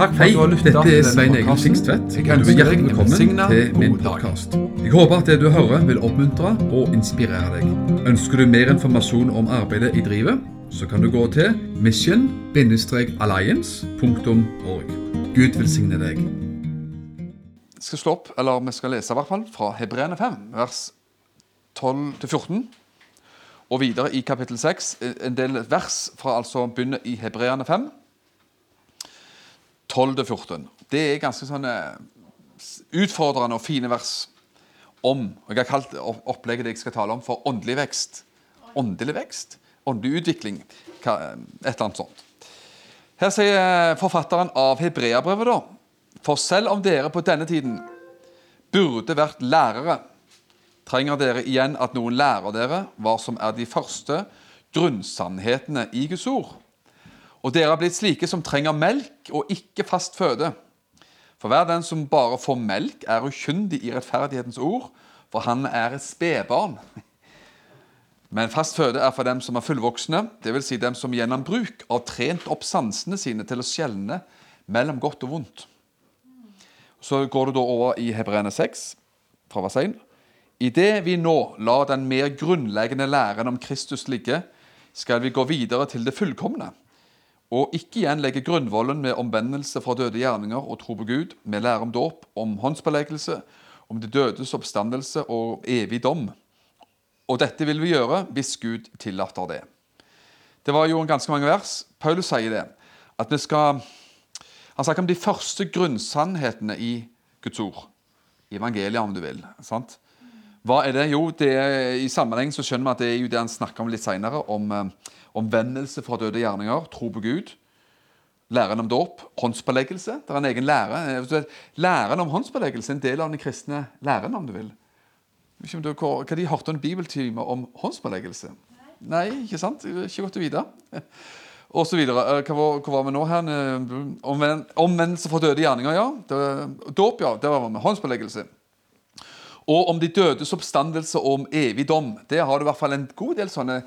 Takk for Hei, at du har lyttet dette er Svein Egil podcasten. Og Du er hjertelig velkommen til min podkast. Jeg håper at det du hører vil oppmuntre og inspirere deg. Ønsker du mer informasjon om arbeidet i drivet, så kan du gå til mission-alliance.org. Gud velsigne deg. Vi skal slå opp, eller vi skal lese i hvert fall, fra Hebreerne 5, vers 12-14. Og videre i kapittel 6, en del vers fra altså begynner i Hebreerne 5, 12-14. Det er ganske sånne utfordrende og fine vers om og Jeg har kalt opplegget det jeg skal tale om, for åndelig vekst. Åndelig vekst? Åndelig utvikling? Et eller annet sånt. Her sier forfatteren av Hebreabrevet, da. For selv om dere på denne tiden burde vært lærere, trenger dere igjen at noen lærer dere hva som er de første grunnsannhetene i Guds ord. Og dere har blitt slike som trenger melk og ikke fast føde. For hver den som bare får melk, er ukyndig i rettferdighetens ord, for han er et spedbarn. Men fast føde er for dem som er fullvoksne, dvs. Si dem som gjennom bruk har trent opp sansene sine til å skjelne mellom godt og vondt. Så går du da over i Hebreerne 6, fra vers 1. Idet vi nå lar den mer grunnleggende læren om Kristus ligge, skal vi gå videre til det fullkomne, og ikke igjen legge grunnvollen med omvendelse fra døde gjerninger og tro på Gud, med lære om dåp, om håndsbeleggelse, om de dødes oppstandelse og evig dom. Og dette vil vi gjøre hvis Gud tillater det. Det var jo en ganske mange vers. Paulus sier det. At vi skal Han snakker om de første grunnsannhetene i Guds ord. I evangeliet, om du vil. sant? Hva er det? Jo, det er, i sammenheng så skjønner vi at det er jo det han snakker om litt senere. Om eh, omvendelse fra døde gjerninger, tro på Gud. Læren om dåp, håndspåleggelse. Det er en egen lære. Eh, Læren om håndspåleggelse er en del av den kristne læren, om du vil. Hva, de hørte en bibeltime om håndspåleggelse? Nei, ikke sant? Ikke godt å vite. Og så videre. Eh, Hva hva var vi nå her? Eh, Omvendelse fra døde gjerninger, ja. Dåp, ja. Det var vi med. Håndsbeleggelse. Og om de dødes oppstandelse og om evig dom. Det har du i hvert fall en god del sånne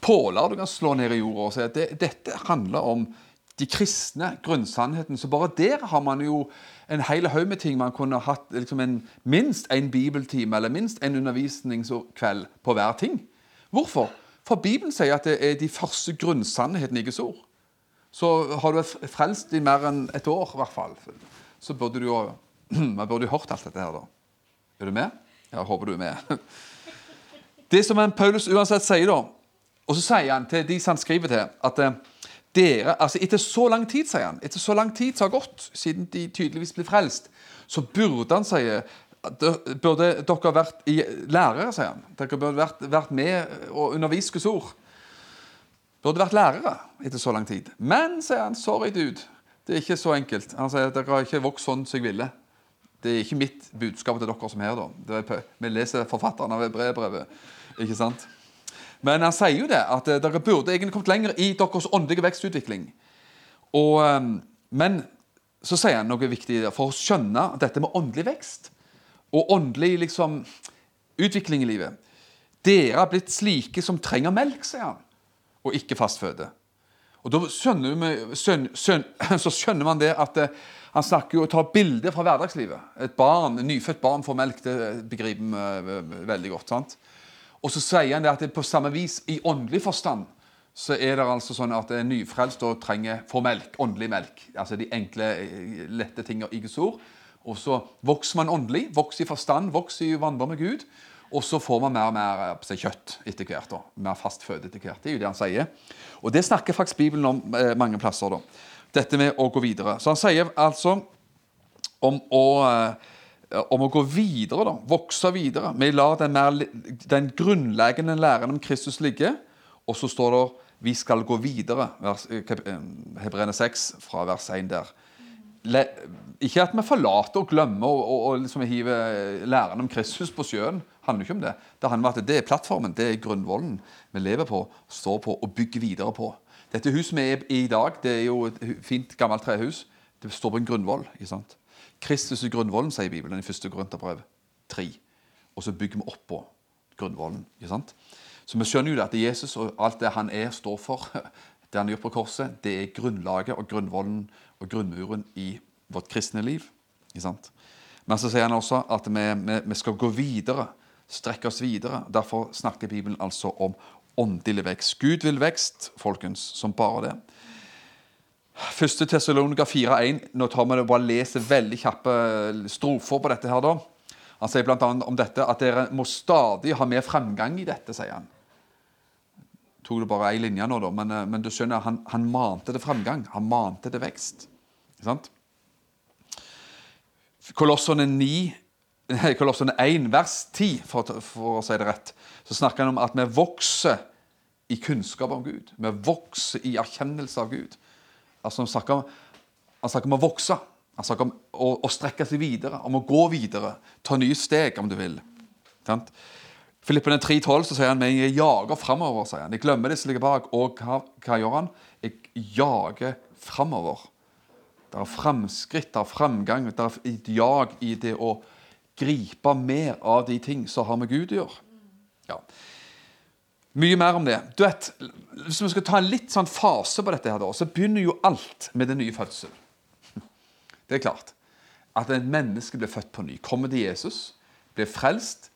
påler du kan slå ned i jorda og si at det, dette handler om de kristne grunnsannheten. Så bare der har man jo en hel haug med ting man kunne hatt liksom en, minst en bibeltime eller minst en undervisningskveld på hver ting. Hvorfor? For Bibelen sier at det er de første grunnsannhetene i Guds ord. Så har du vært frelst i mer enn et år, i hvert fall, så burde du jo Man burde jo hørt alt dette her, da. Er du med? Ja, håper du er med. Det som en Paulus uansett sier, da, og så sier han til de som han skriver til, at eh, dere, altså etter så lang tid, sier han, etter så lang tid som har gått, siden de tydeligvis ble frelst, så burde han, sier at burde dere vært i lærere, sier han. Dere burde vært, vært med og undervist Guds ord. Burde vært lærere etter så lang tid. Men, sier han, sorry, dude. Det er ikke så enkelt. Han sier at dere har ikke vokst sånn som jeg ville. Det er ikke mitt budskap til dere som er her, da. Vi leser forfatteren av brevbrevet. Ikke sant? Men han sier jo det, at eh, dere burde egentlig kommet lenger i deres åndelige vekstutvikling. Og, eh, men så sier han noe viktig for å skjønne dette med åndelig vekst og åndelig liksom, utvikling i livet. Dere har blitt slike som trenger melk, sier han, og ikke fast føde. Og da skjønner, vi, skjøn, skjøn, så skjønner man det at eh, han snakker jo og tar bilder fra hverdagslivet. Et barn, et nyfødt barn får melk, det begriper vi eh, veldig godt. sant? Og så sier han det at det på samme vis, i åndelig forstand, så er det altså sånn at nyfrelst trenger får melk, åndelig melk. Altså de enkle, eh, lette tingene i Guds ord. Og så vokser man åndelig, vokser i forstand, vokser i vandre med Gud. Og så får man mer og mer eh, seg kjøtt etter hvert. da, Mer fast føde etter hvert. Det er jo det han sier. Og det snakker faktisk Bibelen om eh, mange plasser. da. Dette med å gå videre. Så han sier altså om å, eh, om å gå videre, da, vokse videre. Vi lar den, mer, den grunnleggende læren om Kristus ligge, og så står det vi skal gå videre. Eh, eh, Hebreerne 6, fra vers 1 der. Le, ikke at vi forlater og glemmer og, og, og liksom hiver læren om Kristus på sjøen. handler ikke om Det Det handler om at det er plattformen, det er grunnvollen vi lever på, står på og bygger videre på. Dette huset vi er i i dag, det er jo et fint, gammelt trehus. Det står på en grunnvoll. ikke sant? Kristus er grunnvollen, sier Bibelen i 1. Korinterbrev 3. Og så bygger vi oppå grunnvollen. ikke sant? Så vi skjønner jo at Jesus og alt det han er, står for, det han gjort på korset, det er grunnlaget og grunnvollen og grunnmuren i vårt kristne liv. Ikke sant? Men så sier han også at vi, vi, vi skal gå videre, strekke oss videre. Derfor snakker Bibelen altså om åndelig vekst. Gud vil vekst, folkens, som bare det. Første Tessalonika 4,1. Nå tar vi det bare leser veldig kjappe strofer på dette. her da. Han sier bl.a. om dette at dere må stadig ha mer fremgang i dette, sier han. Tok det bare ei linje nå, da, men, eh, men du skjønner, han, han mante det fremgang. Han mante det vekst. Ikke sant? Kolossene 9 Kolossene 1, vers 10, for, for, å si det rett, så snakker han om at vi vokser i kunnskap om Gud. Vi vokser i erkjennelse av Gud. Altså, han snakker, om, han snakker om å vokse. Han snakker om å, å, strekke seg videre, om å gå videre. Ta nye steg, om du vil. Sant? Filippene 3,12 så sier han Jeg jager framover. sier han. Jeg glemmer det som ligger bak. Og hva, hva gjør han? Jeg jager framover. Det er framskritt, det er framgang, det er et jag i det å gripe mer av de ting som har med Gud å gjøre. Ja. Mye mer om det. Du vet, Hvis vi skal ta en litt sånn fase på dette, her da, så begynner jo alt med den nye fødsel. Det er klart. At et menneske blir født på ny. Kommer til Jesus, blir frelst,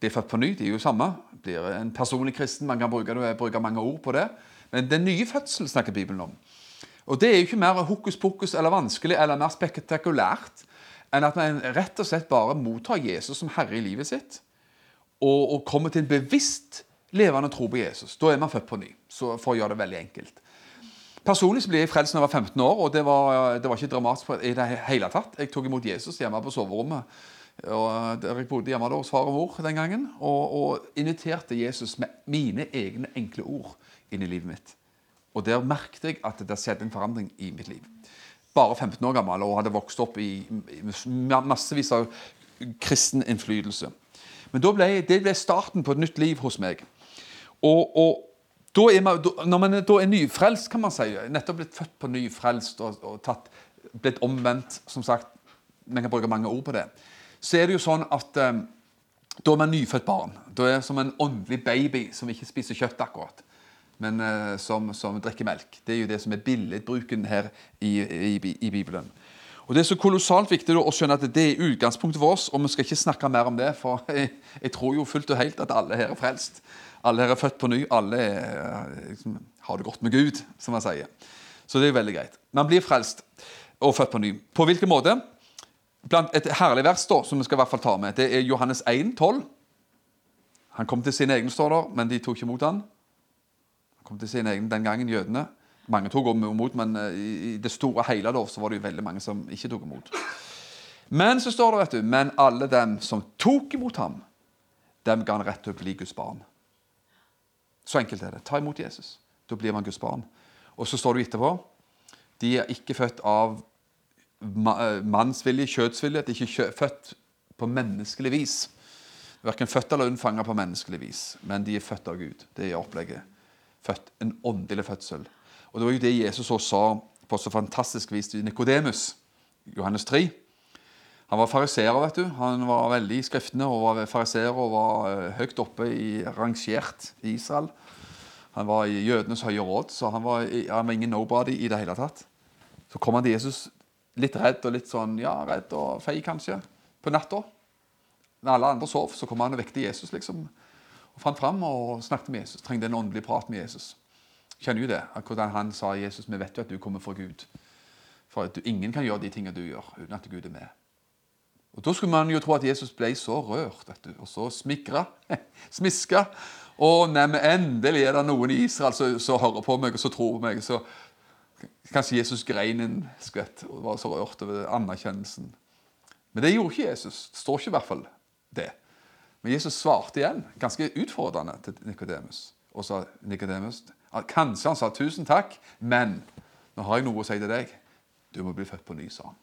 blir født på ny. Det er jo samme. Blir en personlig kristen. Man kan bruke, bruke mange ord på det. Men den nye fødsel snakker Bibelen om. Og Det er jo ikke mer hokus pokus eller vanskelig eller mer spektakulært enn at man rett og slett bare mottar Jesus som herre i livet sitt, og, og kommer til en bevisst levende tro på Jesus. Da er man født på ny, for å gjøre det veldig enkelt. Personlig så ble jeg frelst da jeg var 15 år, og det var, det var ikke dramatisk i det hele tatt. Jeg tok imot Jesus hjemme på soverommet. Og der jeg bodde hjemme hos far og mor den gangen, og, og inviterte Jesus med mine egne enkle ord inn i livet mitt. Og der merket jeg at det skjedde en forandring i mitt liv. Bare 15 år gammel og hadde vokst opp i, massevis av kristen innflytelse. Men ble, det ble starten på et nytt liv hos meg. Og, og da man, når man da er nyfrelst, kan man si, nettopp blitt født på ny, frelst og, og tatt, blitt omvendt som sagt, Man kan bruke mange ord på det. Så er det jo sånn at um, da er man nyfødt barn. Da er man som en åndelig baby som ikke spiser kjøtt akkurat men uh, som, som, drikker melk. Det er jo det som er billedbruken her i, i, i Bibelen. Og Det er så kolossalt viktig å skjønne at det er utgangspunktet for oss. og Vi skal ikke snakke mer om det, for jeg, jeg tror jo fullt og helt at alle her er frelst. Alle her er født på ny. Alle er, liksom, har det godt med Gud, som man sier. Så det er veldig greit. Man blir frelst og født på ny. På hvilken måte? Blant et herlig vers da, som vi skal i hvert fall ta med, det er Johannes 1, 12. Han kom til sine egne, står der, men de tok ikke imot han kom til sin egen den gangen, jødene. Mange tok imot, men eh, i det store hele da, så var det jo veldig mange som ikke tok imot. Men så står det, vet du, men alle dem som tok imot ham, dem ga han rett til å bli Guds barn. Så enkelt er det. Ta imot Jesus. Da blir man Guds barn. Og så står det etterpå de er ikke født av eh, mannsvilje, kjødsvilje. De er ikke født på menneskelig vis. Verken født eller unnfanga på menneskelig vis, men de er født av Gud. Det er opplegget født en åndelig fødsel. Og Det var jo det Jesus også sa på så fantastisk vis til Nikodemus, Johannes 3. Han var fariseer, vet du. Han var veldig i skriftene og var fariseer og var uh, høyt oppe i rangert i Israel. Han var i jødenes høye råd, så han var, han var ingen nobody i det hele tatt. Så kom han til Jesus litt redd og litt sånn, ja, redd og fei, kanskje, på natta. Når alle andre sov, så kom han og vekte Jesus, liksom og fant fram og snakket med Jesus. Trengte en åndelig prat med Jesus. Kjenner jo det. Hvordan han sa Jesus, vi vet jo at du kommer fra Gud. For du, ingen kan gjøre de tingene du gjør, uten at Gud er med. Og Da skulle man jo tro at Jesus ble så rørt du, og så smigra, Smiska. Og neimen, endelig er det noen i Israel som hører på meg og som tror på meg. Så kanskje Jesus grein en skvett og var så rørt over anerkjennelsen. Men det gjorde ikke Jesus. Det står ikke i hvert fall det. Men Jesus svarte igjen, ganske utfordrende, til Nikodemus. Og sa Nikodemus Kanskje han sa 'tusen takk, men nå har jeg noe å si til deg'. Du må bli født på ny, sa han.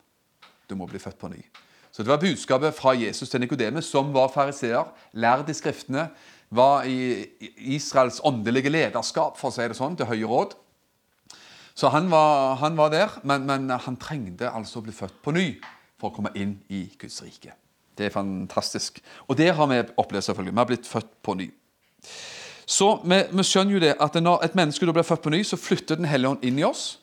Du må bli født på ny. Så det var budskapet fra Jesus til Nikodemus, som var fariseer, lærd i Skriftene, var i Israels åndelige lederskap, for å si det sånn, til høye råd. Så han var, han var der, men, men han trengte altså å bli født på ny for å komme inn i Guds rike. Det er fantastisk. Og det har vi opplevd, selvfølgelig. Vi har blitt født på ny. Så vi, vi skjønner jo det at når et menneske da blir født på ny, så flytter Den hellige ånd inn i oss.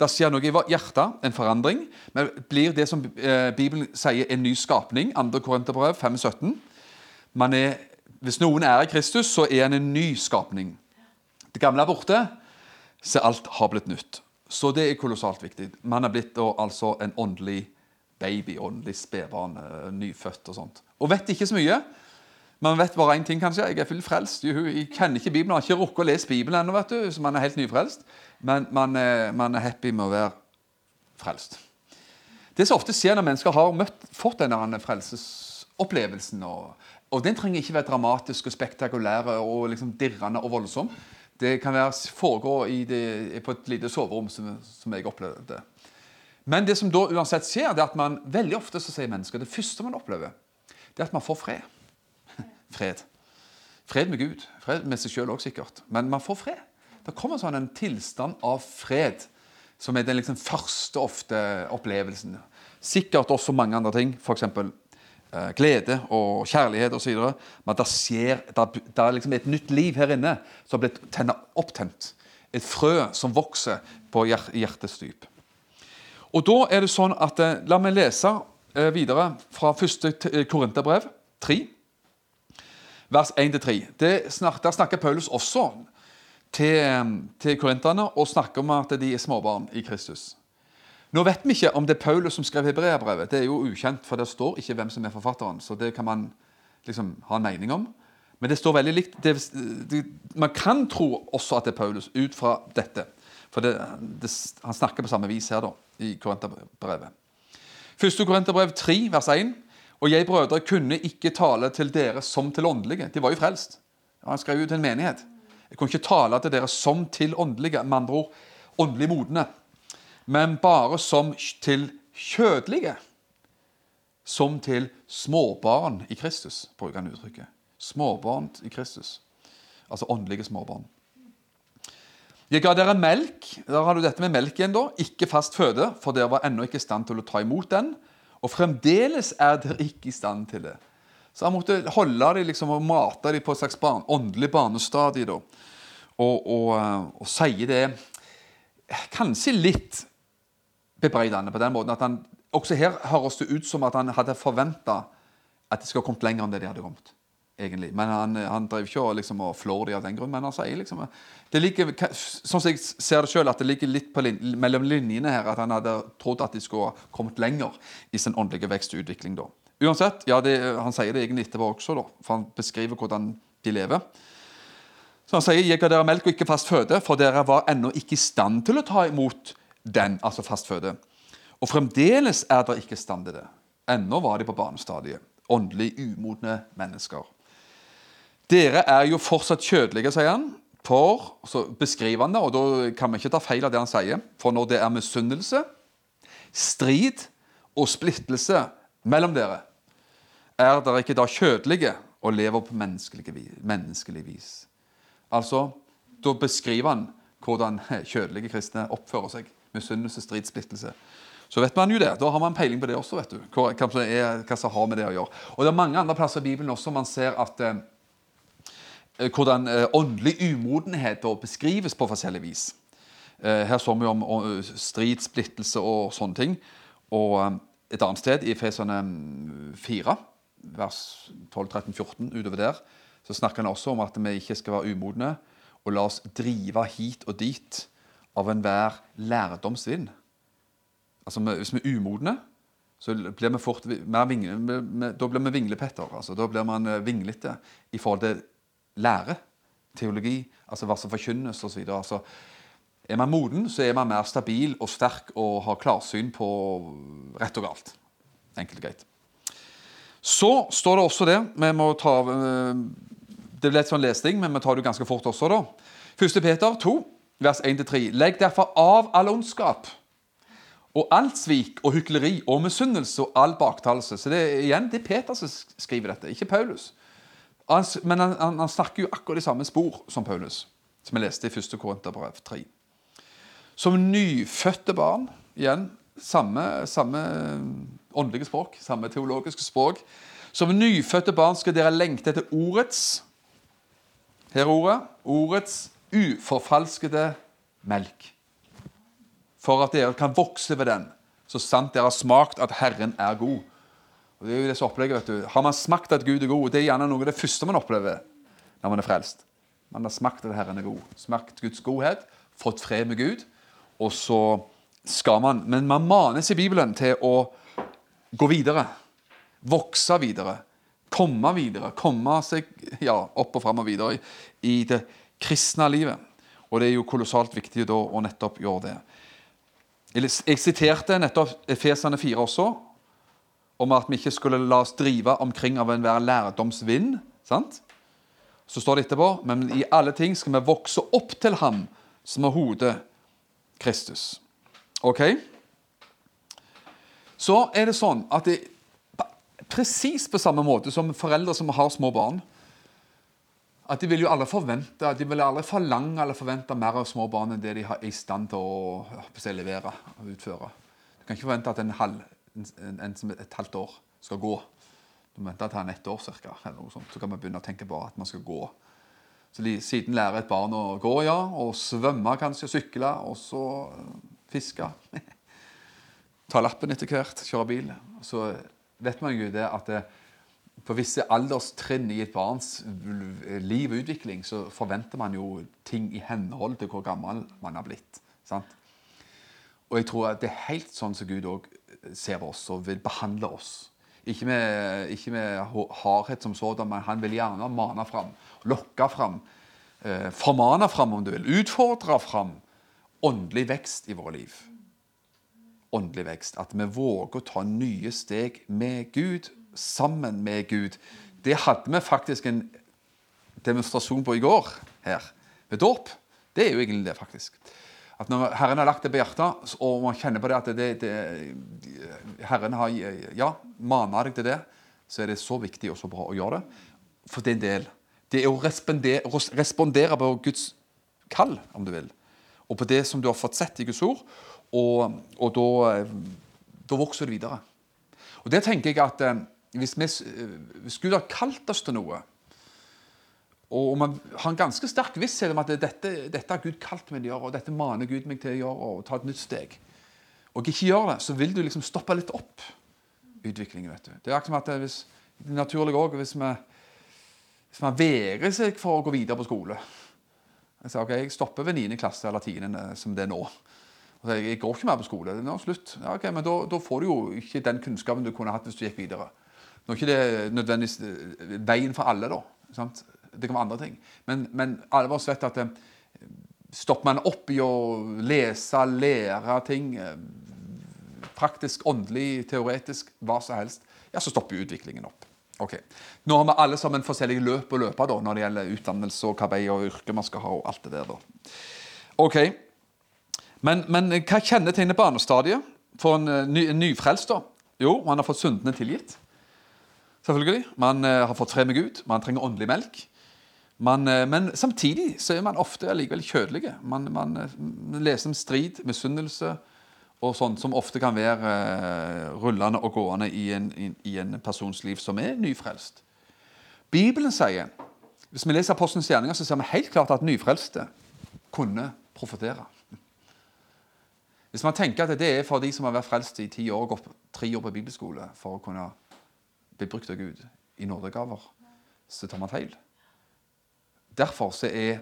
Det skjer noe i vårt hjerte, en forandring. Men blir det som eh, Bibelen sier, en ny skapning. 2. Korinterbrev 5,17. Er, hvis noen er i Kristus, så er han en ny skapning. Det gamle er borte, så alt har blitt nytt. Så det er kolossalt viktig. Man er blitt da, altså en åndelig baby, åndelig spedbarn, eh, nyfødt og sånt. Og vet ikke så mye. Man vet bare én ting, kanskje. Jeg er fullt frelst. Jeg kjenner ikke Bibelen, Jeg har ikke rukket å lese Bibelen ennå, vet du, så man er helt nyfrelst. Men man er, man er happy med å være frelst. Det som ofte skjer når mennesker har møtt, fått denne frelsesopplevelsen og, og Den trenger ikke være dramatisk og spektakulær og liksom dirrende og voldsom. Det kan være, foregå det, på et lite soverom, som, som jeg opplevde. Men det som da uansett skjer, det er at man veldig ofte så sier mennesker det første man opplever, det er at man får fred. Fred. Fred med Gud. Fred med seg sjøl òg, sikkert. Men man får fred. Det kommer sånn en tilstand av fred, som er den liksom første ofte opplevelsen. Sikkert også mange andre ting, f.eks. Eh, glede og kjærlighet osv. Men det skjer, det, er liksom et nytt liv her inne som blitt opptent. Et frø som vokser på hjertets dyp. Og da er det sånn at, eh, La meg lese eh, videre fra første Korinterbrev 3, vers 1-3. Der snakker Paulus også til, til korinterne og snakker om at de er småbarn i Kristus. Nå vet vi ikke om det er Paulus som skrev hebreerbrevet. Det er jo ukjent, for det står ikke hvem som er forfatteren. så det kan man liksom ha en mening om. Men det står veldig likt. Det, det, man kan tro også at det er Paulus ut fra dette. For det, han snakker på samme vis her, da i Korinterbrevet. Første Korinterbrev 3, vers 1. Og jeg, brødre, kunne ikke tale til dere som til åndelige. De var jo frelst. Han skrev jo til en menighet. Jeg kunne ikke tale til dere som til åndelige, med andre ord åndelig modne, men bare som til kjødelige. Som til småbarn i Kristus, bruker han uttrykket. Småbarn i Kristus. Altså åndelige småbarn. Jeg ga dere melk. Der har du dette med melk igjen, da. Ikke fast føde, for dere var ennå ikke i stand til å ta imot den. Og fremdeles er dere ikke i stand til det. Så han måtte holde dem liksom, og mate dem på et slags barn, åndelig barnestadie. da. Og, og, eh, og sier det kanskje litt bebreidende på den måten at han også her høres det ut som at han hadde forventa at de skulle kommet lenger enn det de hadde kommet egentlig. Men han, han drev ikke og, liksom, og flår dem av den grunn. Men han sier liksom det ligger, Sånn som jeg ser det sjøl, at det ligger litt lin, mellom linjene her at han hadde trodd at de skulle kommet lenger i sin åndelige vekst og utvikling. da. Uansett, ja, det, Han sier det egentlig etterpå også, da, for han beskriver hvordan de lever. Så Han sier jeg ga dere melk og ikke fast føde, for dere var ennå ikke i stand til å ta imot den, altså fast føde. Og fremdeles er dere ikke i stand til det. Ennå var de på barnestadiet. Åndelig umodne mennesker. Dere er jo fortsatt kjødelige, sier han. For, så beskriver han det, og da kan vi ikke ta feil av det han sier. For når det er misunnelse, strid og splittelse mellom dere, er dere ikke da kjødelige og lever på menneskelig vis. Altså, da beskriver han hvordan kjødelige kristne oppfører seg. Misunnelse, strid, splittelse. Så vet man jo det. Da har man peiling på det også. vet du. Hva, hva, er, hva som har med det å gjøre. Og Det er mange andre plasser i Bibelen også man ser at Eh, hvordan eh, åndelig umodenhet beskrives på forskjellig vis. Eh, her så vi om strid, splittelse og sånne ting. Og et annet sted, i Efeserne 4, vers 12-13-14, utover der, så snakker han også om at vi ikke skal være umodne og la oss drive hit og dit av enhver lærdomsvind. Altså, Hvis vi er umodne, så blir vi fort mer vingle, da blir vi vinglepetter. Altså, da blir man vinglete i forhold til lære. Teologi, altså hva som forkynnes osv. Altså, er man moden, så er man mer stabil og sterk og har klarsyn på rett og galt. Enkelt og greit. Så står det også det Vi må ta eh, Det blir litt sånn lesning, men vi tar det ganske fort også, da. 1. Peter 2, vers 1-3. Legg derfor av all ondskap og alt svik og hykleri og misunnelse og all baktalelse. Så det igjen det er Peter som skriver dette, ikke Paulus. Men han, han, han, snakker jo akkurat de samme spor som Paulus, som vi leste i 1. Korinterbrev 3. Som nyfødte barn, igjen samme, samme åndelige språk, samme teologiske språk. Som nyfødte barn skal dere lengte etter ordets Her er ordet. Ordets uforfalskede melk. For at dere kan vokse ved den, så sant dere har smakt at Herren er god. Det er jo det som opplegget, vet du. Har man smakt at Gud er god, det er gjerne noe av det første man opplever når man er frelst. Man har smakt at Herren er god. Smakt Guds godhet, fått fred med Gud. Og så skal man Men man manes i Bibelen til å gå videre. Vokse videre. Komme videre. Komme seg ja, opp og fram og videre i, det kristne livet. Og det er jo kolossalt viktig da å nettopp gjøre det. Jeg siterte nettopp Efesene 4 også, om at vi ikke skulle la oss drive omkring av enhver lærdomsvind. sant? Så står det etterpå men i alle ting skal vi vokse opp til ham som er hodet, Kristus. Ok? Så er det sånn at det, presis på samme måte som foreldre som har små barn at De vil jo aldri forvente, de vil aldri forlange eller forvente mer av små barn enn det de er i stand til å, å levere og utføre. Du kan ikke forvente at en, halv, en, en som et halvt år skal gå. Du må vente til han ett år cirka. Så kan man begynne å tenke på at man skal gå. Så de, Siden lærer et barn å gå, ja, og svømme kanskje, sykle, og så fiske. Ta lappen etter hvert, kjøre bil. Så vet man jo det at det, på visse alderstrinn i et barns liv og utvikling så forventer man jo ting i henhold til hvor gammel man har blitt. sant? Og jeg tror at det er helt sånn som Gud òg ser oss og vil behandle oss. Ikke med, ikke med hardhet som sådan, men han vil gjerne mane fram, lokke fram, eh, formane fram, om du vil, utfordre fram åndelig vekst i våre liv. Åndelig vekst. At vi våger å ta nye steg med Gud sammen med Gud. Det hadde vi faktisk en demonstrasjon på i går her, ved dåp. Det er jo egentlig det, faktisk. At Når Herren har lagt det på hjertet, og man kjenner på det at det, det, Herren har ja, mana deg til det, så er det så viktig og så bra å gjøre det. For det er en del. Det er å respondere, på Guds kall, om du vil. Og på det som du har fått sett i Guds ord. Og, og da, da vokser det videre. Og det tenker jeg at eh, hvis, vi, hvis, Gud har kalt oss til noe, og man har en ganske sterk visshet om at dette, dette har Gud kalt meg til å gjøre, og dette maner Gud meg til å gjøre, og ta et nytt steg, og ikke gjør det, så vil du liksom stoppe litt opp utviklingen. vet du. Det er akkurat som at hvis, det er naturlig også, hvis vi hvis man vegrer seg for å gå videre på skole Jeg sier ok, jeg stopper ved 9. klasse eller 10. som det er nå. Og så, jeg går ikke mer på skole. Det er nå slutt. Ja, ok, Men da, da, får du jo ikke den kunnskapen du kunne hatt hvis du gikk videre. Nå er ikke det nødvendigvis eh, veien for alle, da. Sant? Det kan være andre ting. Men, men alle av oss vet at eh, stopper man opp i å lese, lære ting, eh, praktisk, åndelig, teoretisk, hva som helst, ja, så stopper utviklingen opp. Ok. Nå har vi alle sammen forskjellige løp å løpe da, når det gjelder utdannelse og hva og yrke man skal ha. og alt det der da. Ok. Men, men hva kjennetegner barnestadiet for en, ny, en nyfrelst? da? Jo, man har fått syndene tilgitt selvfølgelig. Man eh, har fått fred med Gud. Man trenger åndelig melk. Man, eh, men samtidig så er man ofte allikevel kjødelige. Man, man, man, eh, leser om strid, misunnelse og sånt som ofte kan være rullende og gående i en, i, i en persons liv som er nyfrelst. Bibelen sier Hvis vi leser Apostelens gjerninger, så ser vi helt klart at nyfrelste kunne profetere. Hvis man tenker at det er for de som har vært frelst i ti år og gått tre år på bibelskole for å kunne bli brukt av Gud i nådegaver, så tar man feil. Derfor så er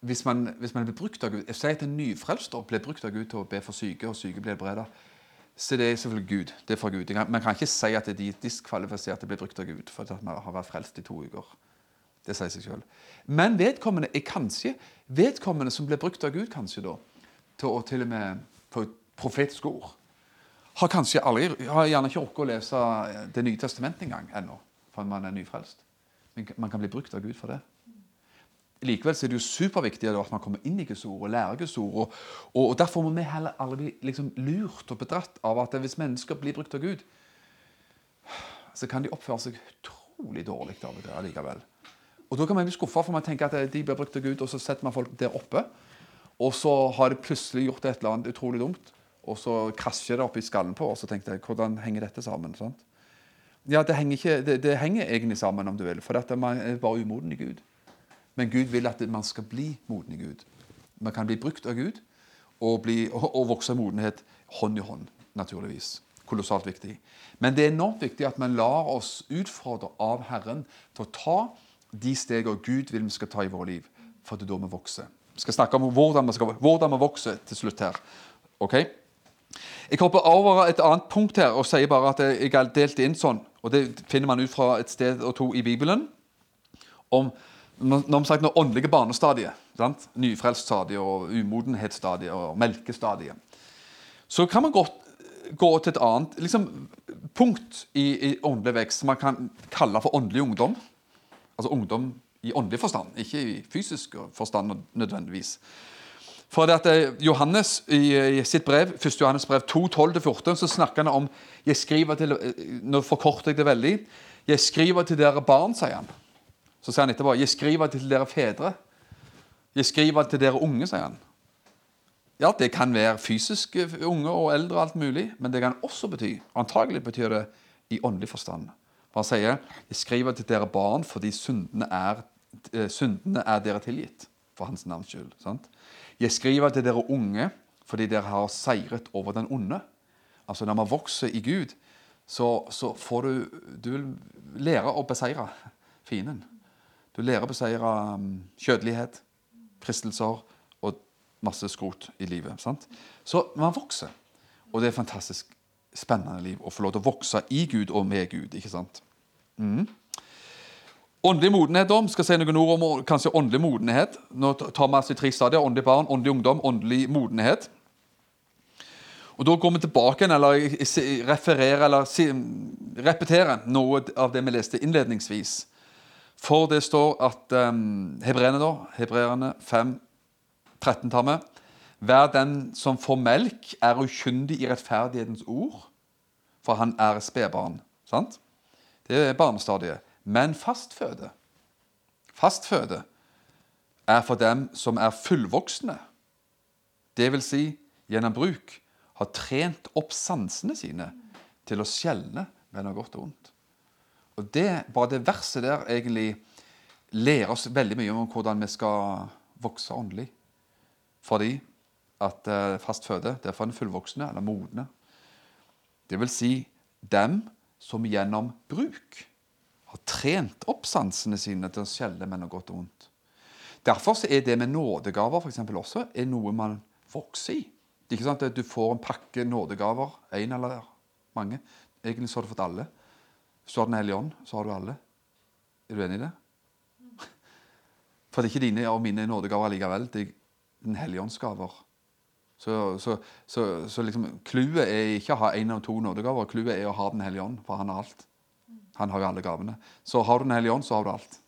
hvis man, hvis man blir brukt av Gud Jeg sier at en nyfrelst blir brukt av Gud til å be for syke, og syke blir helbredet. Så det er selvfølgelig Gud. det er fra Gud. Man kan ikke si at de er diskvalifisert til å bli brukt av Gud for at man har vært frelst i to uker. Det sier seg selv. Men vedkommende er kanskje vedkommende som blir brukt av Gud kanskje da, til å til og med få et profetisk ord har kanskje aldri, har gjerne ikke rukket å lese Det nye testamentet engang ennå, for man er nyfrelst. Man kan bli brukt av Gud for det. Likevel så er det jo superviktig at man kommer inn i Guds ord og lærer Guds ord. Og, og, og Derfor må vi heller aldri bli liksom lurt og bedratt av at hvis mennesker blir brukt av Gud, så kan de oppføre seg utrolig dårlig av det allikevel. Og Da kan man bli skuffa, for man tenker at de blir brukt av Gud, og så setter man folk der oppe. Og så har de plutselig gjort et eller annet utrolig dumt. Og så krasjer det opp i skallen på oss, og tenkte jeg, hvordan henger dette sammen? sant? Ja, det henger, ikke, det, det henger, egentlig sammen, om du vil, for dette, man er bare umoden i Gud. Men Gud vil at man skal bli moden i Gud. Man kan bli brukt av Gud og, bli, og, og vokse modenhet hånd i hånd, naturligvis. Kolossalt viktig. Men det er enormt viktig at man lar oss utfordre av Herren til å ta de stegene Gud vil vi skal ta i vårt liv, for det er da vi vokser. Vi skal snakke om hvordan vi, skal, hvordan vi vokser til slutt her. Ok? Jeg hopper over et annet punkt her og sier bare at jeg har delt inn sånn. og Det finner man ut fra et sted og to i Bibelen. Om når sagt, åndelige barnestadiet. Sant? Nyfrelststadiet og umodenhetsstadiet og melkestadiet. Så kan man godt gå til et annet liksom, punkt i, i åndelig vekst som man kan kalle for åndelig ungdom. Altså ungdom i åndelig forstand, ikke i fysisk forstand nødvendigvis. For det at eh, Johannes i, i sitt brev, 1. Johannes brev 2, 12-14, så snakker han om jeg skriver til, eh, Nå forkorter jeg det veldig. Jeg skriver til dere barn, sier han. Så sier han etterpå jeg skriver til dere fedre. Jeg skriver til dere unge, sier han. Ja, det kan være fysisk unge og eldre, og alt mulig, men det kan også bety antagelig betyr det i åndelig forstand. For han sier jeg skriver til dere barn fordi syndene er, eh, syndene er dere tilgitt for hans navns skyld. sant? Jeg skriver til dere unge fordi dere har seiret over den onde. Altså Når man vokser i Gud, så, så får du Du vil lære å beseire fienden. Du lærer å beseire um, kjødelighet, fristelser og masse skrot i livet. sant? Så man vokser. Og det er et fantastisk spennende liv å få lov til å vokse i Gud og med Gud. ikke sant? Mm. Åndelig modenhet om, skal si noen ord om kanskje åndelig modenhet. Nå tar vi altså tre stadier. Åndelig barn, åndelig ungdom, åndelig modenhet. Og Da går vi tilbake eller refererer eller repeterer noe av det vi leste innledningsvis. For det står at um, hebreerne, da, hebreerne 5, 13 tar vi. Hver den som får melk, er ukyndig i rettferdighetens ord, for han er spedbarn. Sant? Det er barnestadiet. Men fastføde Fastføde er for dem som er fullvoksne. Vil si, gjennom bruk, har trent opp sansene sine til å skjelne mellom godt og vondt. Og det, Bare det verset der egentlig lærer oss veldig mye om hvordan vi skal vokse åndelig. Fordi at eh, fast føde det er for en fullvoksne, eller modne. Det vil si dem som gjennom bruk har trent opp sansene sine til å skjelle mellom godt og vondt. Derfor er det med nådegaver for eksempel, også noe man vokser i. Det er ikke sant at Du får en pakke nådegaver, én eller mange. Egentlig så har du fått alle. Hvis du har Den hellige ånd, så har du alle. Er du enig i det? For det er ikke dine og mine nådegaver likevel. Det er Den hellige ånds gaver. Så, så, så, så liksom, clouet er ikke å ha én av to nådegaver. Clouet er å ha Den hellige ånd, for han har alt. Han har jo alle gavene. Så har du Den hellige ånd, så har du alt.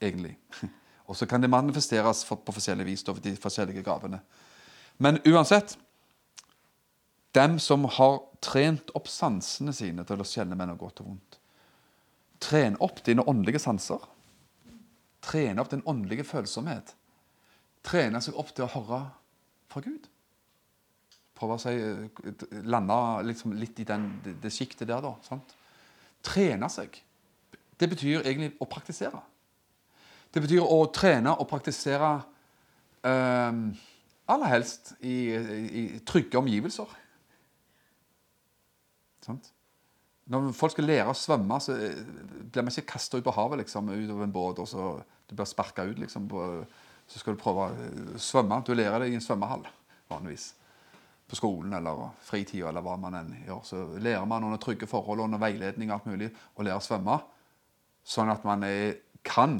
Egentlig. Og så kan det manifesteres på forskjellig vis, over de forskjellige gavene. Men uansett Dem som har trent opp sansene sine til å skjelne mellom godt og vondt. Tren opp dine åndelige sanser. Trene opp din åndelige følsomhet. Trene seg opp til å høre fra Gud. Prøve å si, lande liksom litt i den, det sjiktet der, da. sant? Trene seg. Det betyr egentlig å praktisere. Det betyr å trene og praktisere eh, aller helst i, i, i, trygge omgivelser. Sant? Når folk skal lære å svømme, så eh, blir man ikke kasta ut på havet liksom, utover en båt og så du blir sparka ut. Liksom, på, så skal du prøve å eh, svømme. Du lærer det i en svømmehall vanligvis på skolen eller fritida eller hva man enn gjør. Så lærer man under trygge forhold, under veiledning og alt mulig, å lære å svømme. Sånn at man er, kan,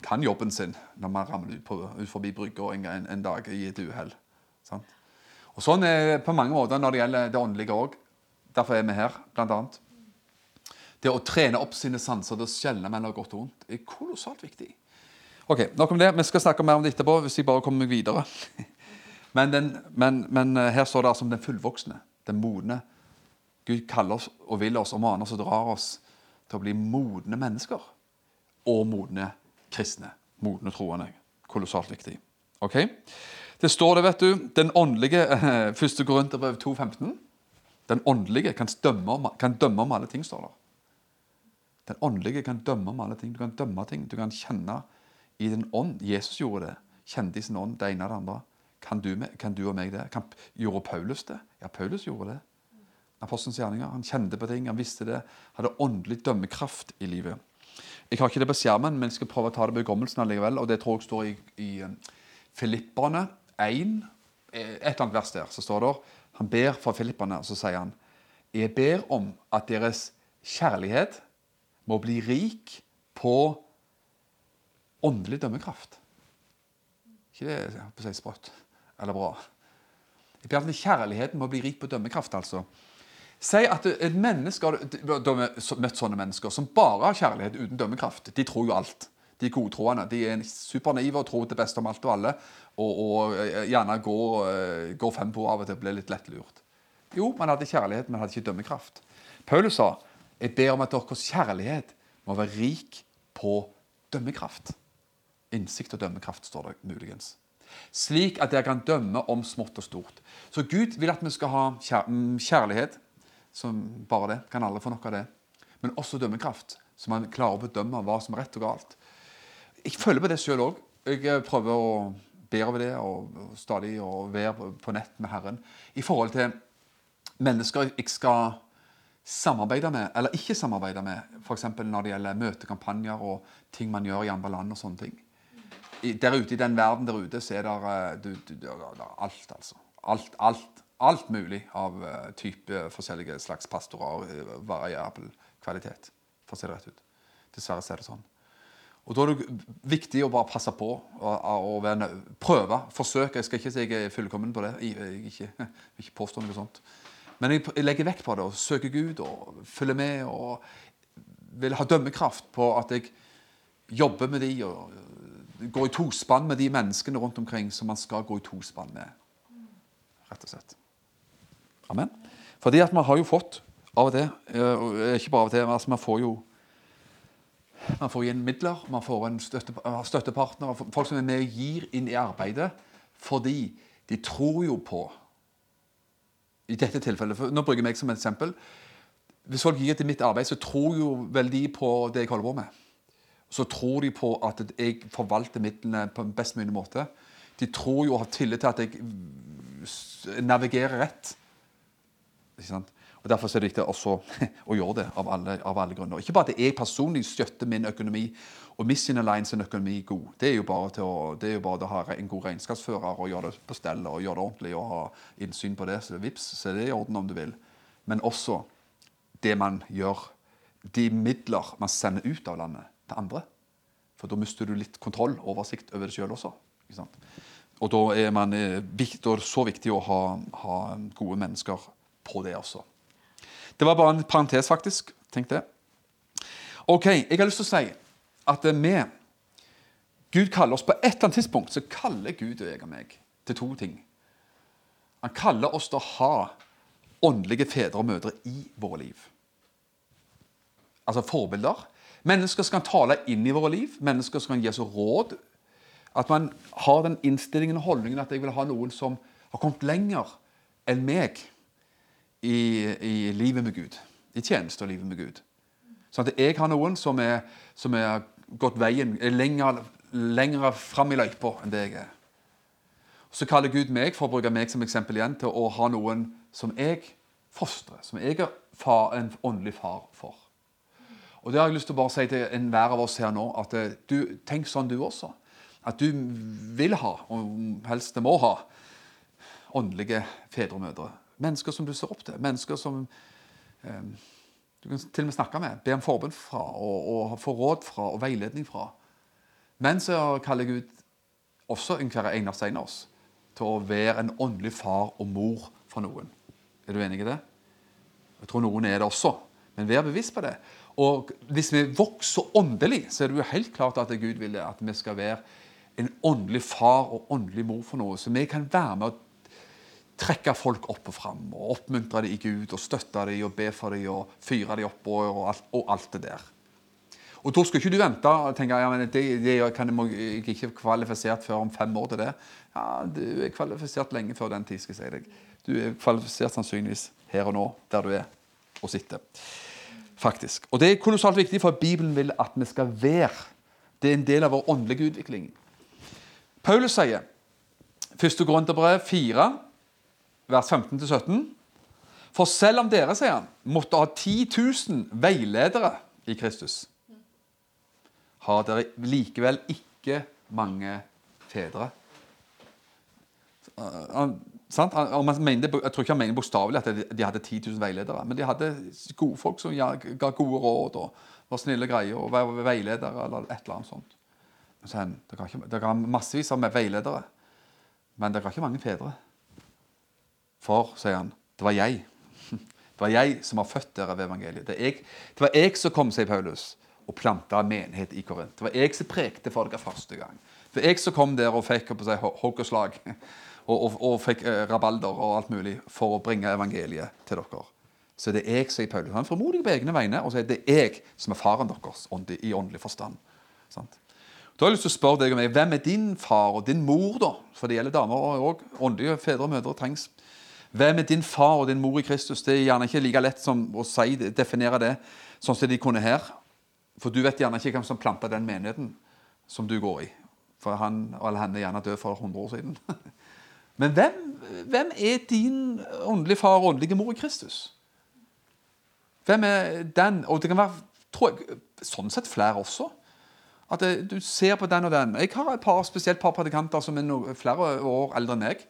kan, jobben sin når man ramler ut, på, ut forbi brygga en, en, dag i et uhell. Og Sånn er det på mange måter når det gjelder det åndelige òg. Derfor er vi her, blant annet. Det å trene opp sine sanser til å skjelne mellom godt og vondt er kolossalt viktig. Ok, Nok om det. Vi skal snakke mer om det etterpå, hvis jeg bare kommer meg videre. Men, den, men, men, eh, her står det altså om den fullvoksne, den modne. Gud kaller oss og vil oss og maner oss og drar oss til å bli modne mennesker. Og modne kristne. Modne troende. Kolossalt viktig. Ok? Det står det, vet du, den åndelige første Korinterbrev 2,15. Den åndelige kan dømme, om, kan dømme om alle ting, står det. Den åndelige kan dømme om alle ting. Du kan dømme ting. Du kan kjenne i den ånd. Jesus gjorde det. Kjente i sin ånd det ene og det andre. Kan du, kan du og meg det? Kan, gjorde Paulus det? Ja, Paulus gjorde det. Apostelens gjerninger. Han kjente på ting, han visste det. Hadde åndelig dømmekraft i livet. Jeg har ikke det på skjermen, men jeg skal prøve å ta det på hukommelsen allikevel. Og det tror jeg står i, i eh, Filipperne 1, eh, et eller annet vers der. Så står det Han ber for filipperne, og så sier han Jeg ber om at deres kjærlighet må bli rik på åndelig dømmekraft. Ikke det på si sprøtt eller bra? Ber at kjærligheten må bli rik på dømmekraft, altså. Si at et menneske, har møtt sånne mennesker som bare har kjærlighet uten dømmekraft. De tror jo alt. De er godtroende. De er supernaive og tror det beste om alt og alle. Og, og eh, gjerne går, eh, går fem på av og til og blir litt lettlurt. Jo, man hadde kjærlighet, men hadde ikke dømmekraft. Paulus sa jeg ber om at deres kjærlighet må være rik på dømmekraft. Innsikt og dømmekraft, står det muligens. Slik at dere kan dømme om smått og stort. Så Gud vil at vi skal ha mm, kjærlighet, som bare det. Kan alle få noe av det. Men også dømmekraft, så man klarer å bedømme hva som er rett og galt. Jeg følger på det sjøl òg. Jeg eh, prøver å ber over det og, stadig å være på nett med Herren. I forhold til mennesker jeg skal samarbeide med, eller ikke samarbeide med, f.eks. når det gjelder møtekampanjer og ting man gjør i andre land og sånne ting. Der ute i den verden der ute så er eh, det alt, altså. Alt, alt, alt mulig av eh, type forskjellige slags pastorer. eh, Variabel kvalitet, for å si det rett ut. Dessverre så er det sånn. Og Da er det viktig å bare passe på og, prøve, forsøke. Jeg skal ikke si jeg er fullkommen på det. Jeg, jeg, vil ikke påstå noe sånt. Men jeg, legger vekt på det og søker Gud og følger med og vil ha dømmekraft på at jeg jobber med de og går i tospann med de menneskene rundt omkring som man skal gå i tospann med. Rett og slett. Amen. Fordi at man har jo fått av og til, øh, ikke bare av og til, altså man får jo man får inn midler, man får en støtte, støttepartner, folk som er med og gir inn i arbeidet, fordi de tror jo på I dette tilfellet, for Nå bruker jeg meg som et eksempel. Hvis folk gir til mitt arbeid, så tror jo vel de på det jeg holder på med. Så tror de på at jeg forvalter midlene på en best mulig måte. De tror jo og har tillit til at jeg navigerer rett. Ikke sant? Og Derfor er det viktig også å gjøre det av alle, av alle grunner. Ikke bare at jeg personlig støtter min økonomi og Mission Alliance sin økonomi god. Det er jo bare til å, det er jo bare til å ha en god regnskapsfører og gjøre det på stell og gjøre det ordentlig og ha innsyn på det. Så vips, så er det i orden om du vil. Men også det man gjør, de midler man sender ut av landet til andre. For da mister du litt kontroll, oversikt over det sjøl også. Og da er, man, eh, det så viktig å ha, ha gode mennesker på det også. Det var bare en parentes, faktisk. Tenk det. Ok, jeg har lyst til å si at eh, vi Gud kaller oss På et eller annet tidspunkt så kaller Gud og jeg og meg til to ting. Han kaller oss til å ha åndelige fedre og mødre i våre liv. Altså forbilder. Mennesker som kan tale inn i våre liv. Mennesker som kan gi oss råd. At man har den innstillingen og holdningen at jeg vil ha noen som har kommet lenger enn meg i, i livet med Gud. I tjeneste og livet med Gud. Sånn at jeg har noen som er, som er gått veien, er lenger, lenger fram i løypa enn det jeg er. Så kaller Gud meg, for å bruke meg som eksempel igjen, til å ha noen som jeg fostrer. Som jeg er far, en åndelig far for. Og det har jeg lyst til å bare si til enhver av oss her nå, at eh, du, tenk sånn du også. At du vil ha, og helst må ha, åndelige fedre og mødre. Mennesker som du ser opp til. Mennesker som eh, du kan til og med snakke med, be om forbund fra og, og få råd fra og veiledning fra. Men så kaller jeg ut også hver eneste en av oss til å være en åndelig far og mor for noen. Er du enig i det? Jeg tror noen er det også, men vær bevisst på det. Og hvis vi vokser åndelig, så er det jo helt klart at Gud vil at vi skal være en åndelig far og åndelig mor for noe. Så vi kan være med å trekke folk opp og fram, og oppmuntre dem i Gud, og støtte dem og be for dem og fyre dem opp og, og, alt, og alt det der. Og da skal ikke du vente og tenke ja, men det, det kan jeg, jeg er ikke kvalifisert før om fem år til det. Ja, Du er kvalifisert lenge før den tid, skal jeg si deg. Du er kvalifisert sannsynligvis her og nå, der du er og sitter. Faktisk. Og det er kolossalt viktig, for Bibelen vil at vi skal være Det er en del av vår åndelige utvikling. Paulus sier 1. Korinterbrev 4, vers 15-17 For selv om dere, sier han, måtte ha 10 000 veiledere i Kristus, har dere likevel ikke mange fedre. Han, sant? Mente, jeg tror ikke han mener bokstavelig at de, de hadde 10 000 veiledere, men de hadde gode folk som ga gode råd og var snille greier og var veiledere eller et eller annet sånt. Men så han, dere, har massevis av veiledere, men dere har ikke mange fedre. For, sier han, det var jeg. Det var jeg som har født dere ved evangeliet. Det, jeg, det var jeg som kom, sier Paulus, og planta menighet i Korint. Det var jeg som prekte for dere første gang. Det var jeg som kom der og fikk på seg hogg og slag. Og, og, og fikk eh, rabalder og alt mulig for å bringe evangeliet til dere. Så det er jeg, sier Paulus. Han er formodig på egne vegne og sier det er jeg som er faren deres i åndelig forstand. Sant? Da har jeg lyst til å spørre deg og meg, Hvem er din far og din mor, da? For det gjelder damer og åndelige fedre og mødre trengs. Hvem er din far og din mor i Kristus? Det er gjerne ikke like lett som å si, definere det sånn som de kunne her. For du vet gjerne ikke hvem som planta den menigheten som du går i. For han eller henne er gjerne død for 100 år siden. Men hvem, hvem er din åndelige far og åndelige mor i Kristus? Hvem er den? Og det kan være tror jeg, sånn sett flere også. At det, du ser på den og den. Jeg har et par, spesielt par predikanter som er no, flere år eldre enn meg.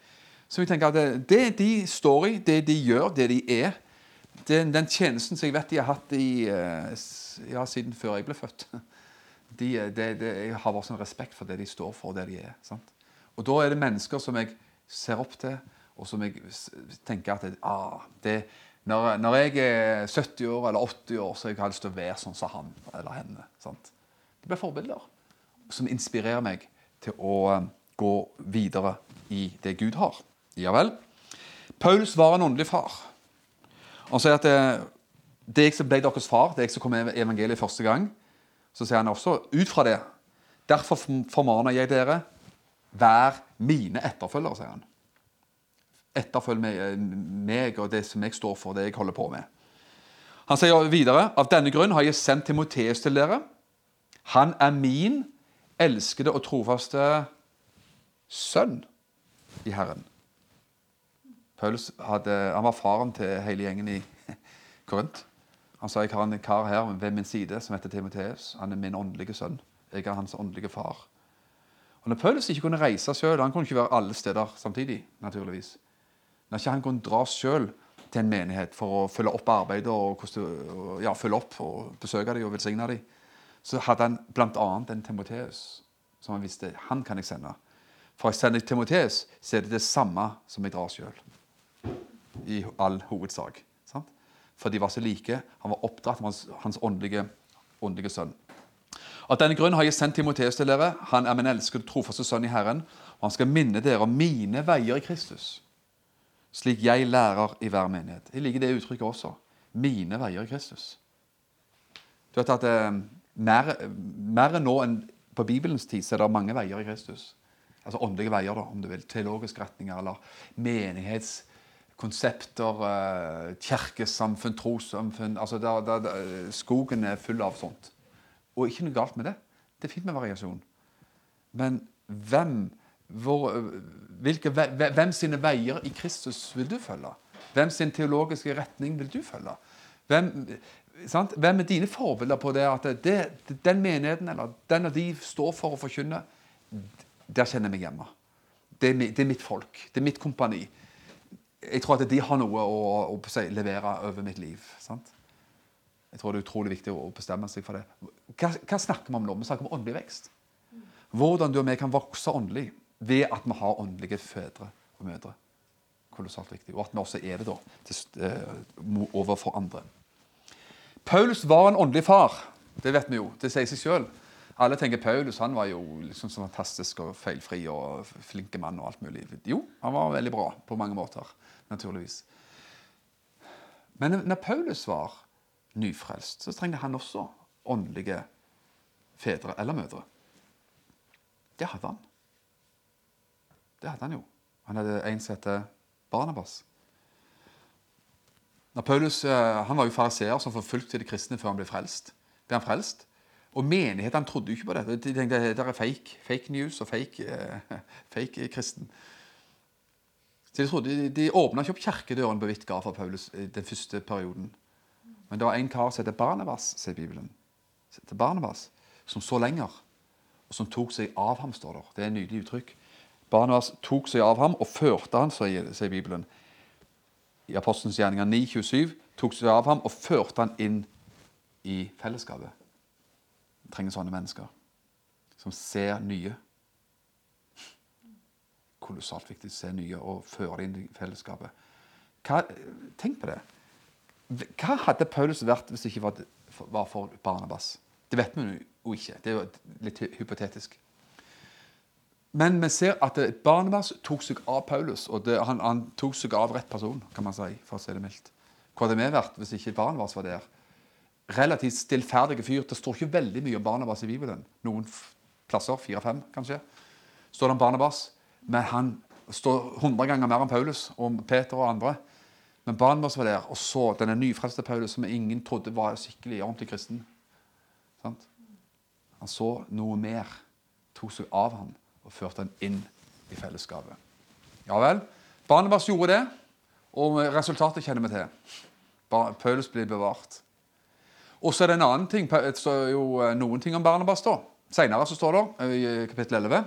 Som jeg tenker at det, det, de står i, det de gjør, det de er Den, den tjenesten som jeg vet de har hatt i, eh, ja, siden før jeg ble født de, det, Jeg har bare sånn respekt for det de står for, og det de er. Sant? Og da er det mennesker som jeg ser opp til, og som jeg tenker at ah, det, når, når, jeg er 70 år eller 80 år, så har jeg lyst til å være sånn som han eller henne. Sant? Det blir forbilder som inspirerer meg til å um, gå videre i det Gud har. Ja vel. Paulus var en åndelig far. Han sier at det, det jeg som ble deres far, det jeg som kom med evangeliet første gang, så sier han også ut fra det Derfor formaner jeg dere Vær mine etterfølgere, sier han. Etterfølg meg og det som jeg står for, det jeg holder på med. Han sier videre av denne grunn har jeg sendt Timoteus til dere. Han er min elskede og trofaste sønn i Herren. Paulus hadde, han var faren til hele gjengen i Korint. Han sa jeg har en kar her ved min side som heter Timoteus. Han er min åndelige sønn. Jeg er hans åndelige far. Og Når Paulus ikke kunne reise sjøl Han kunne ikke være alle steder samtidig. naturligvis. Når ikke han kunne dra sjøl til en menighet for å følge opp arbeidet og ja, følge opp og besøke dem og velsigne dem, så hadde han bl.a. en Timoteus som han visste han kan jeg sende. For jeg sender Timoteus, så er det det samme som jeg drar sjøl. I all hovedsak. Sant? For de var så like. Han var oppdratt av hans, hans åndelige, åndelige sønn. Av denne grunn har jeg sendt Timoteus til dere. Han er min elskede, trofaste sønn i Herren. Og han skal minne dere om mine veier i Kristus, slik jeg lærer i hver menighet. Jeg liker det uttrykket også. Mine veier i Kristus. Du vet at eh, mer, mer enn nå enn på Bibelens tid så er det mange veier i Kristus. Altså åndelige veier, da, om du vil. Teologiske retninger eller menighetskonsepter, eh, kirkesamfunn, trossamfunn altså Skogen er full av sånt. Og ikke noe galt med det. Det er fint med variasjon. Men hvem, hvor, hvilke, hvem sine veier i Kristus vil du følge? Hvem sin teologiske retning vil du følge? Hvem, hvem er dine forbilder på det at det, den menigheten eller den og de står for å forkynne? Der kjenner jeg meg hjemme. Det er, det er, mitt folk. Det er mitt kompani. Jeg tror at de har noe å, å, å levere over mitt liv. sant? Jeg tror det er utrolig viktig å bestemme seg for det. Hva, hva snakker vi om nå? Vi snakker om åndelig vekst. Hvordan du og vi kan vokse åndelig ved at vi har åndelige fedre og mødre. Kolossalt viktig. Og at vi også er det da, uh, overfor andre. Paulus var en åndelig far. Det vet vi jo. Det sier seg sjøl. Alle tenker Paulus han var jo liksom så fantastisk og feilfri og flinke mann. og alt mulig. Jo, han var veldig bra på mange måter, naturligvis. Men når Paulus var nyfrelst, så trengte han også åndelige fedre eller mødre. Det hadde han. Det hadde han jo. Han hadde en som heter Barnabas. Når Paulus, eh, Han var jo fariseer som forfulgte de kristne før han ble frelst. Ble han frelst? Og menighetene trodde jo ikke på det. De tenkte det er fake, fake news og fake, eh, fake kristen. Så De, trodde, de, de åpna ikke opp kirkedøren på vidt gard for Paulus den første perioden. Men det var en kar som heter Barnevas, sier Bibelen, til Barnevas, som så lenger, og som tok seg av ham, står der. Det er et nydelig uttrykk. Barnevas tok seg av ham og førte han, sier Bibelen. I Apostelens gjerninger 9,27 tok seg av ham og førte han inn i fellesskapet. Vi trenger sånne mennesker som ser nye. Kolossalt viktig å se nye og føre det inn i fellesskapet. Hva, tenk på det. Hva hadde Paulus vært hvis det ikke var, for Barnabas? Det vet vi jo ikke. Det er jo litt hypotetisk. Men vi ser at Barnabas tok seg av Paulus, og det, han, han, tok seg av rett person, kan man si, for å si det mildt. Hvor hadde vi vært hvis ikke Barnabas var der? Relativt stillferdige fyr. Det står ikke veldig mye om Barnabas i Bibelen. Noen plasser, fire-fem kanskje, står det om Barnabas. Men han står hundre ganger mer enn Paulus og Peter og andre. Men Barnabas var der og så denne nyfrelste Paulus som ingen trodde var skikkelig ordentlig kristen. Sant? Han så noe mer, tok seg av ham og førte han inn i fellesskapet. Ja vel. Barnabas gjorde det, og resultatet kjenner vi til. Paulus blir bevart. Og så er det en annen ting, det står jo eh, noen ting om Barnabas. da. Senere så står det eh, i kapittel 11,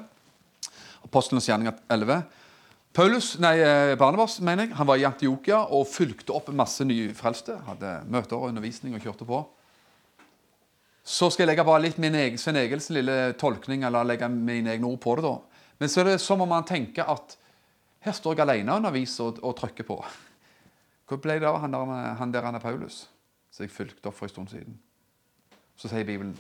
Apostelens gjerninger 11 Paulus, nei, eh, Barnabas mener jeg, han var i Antiokia og fulgte opp masse nyfrelste. Hadde møter og undervisning og kjørte på. Så skal jeg legge bare litt min egen, Svein Egils lille tolkning, eller legge mine egne ord på det. da. Men så er det som om man tenker at her står jeg alene og underviser og, og trykker på. Hvor ble det av han han der han er Paulus, som jeg fulgte opp for en stund siden? Så sier Bibelen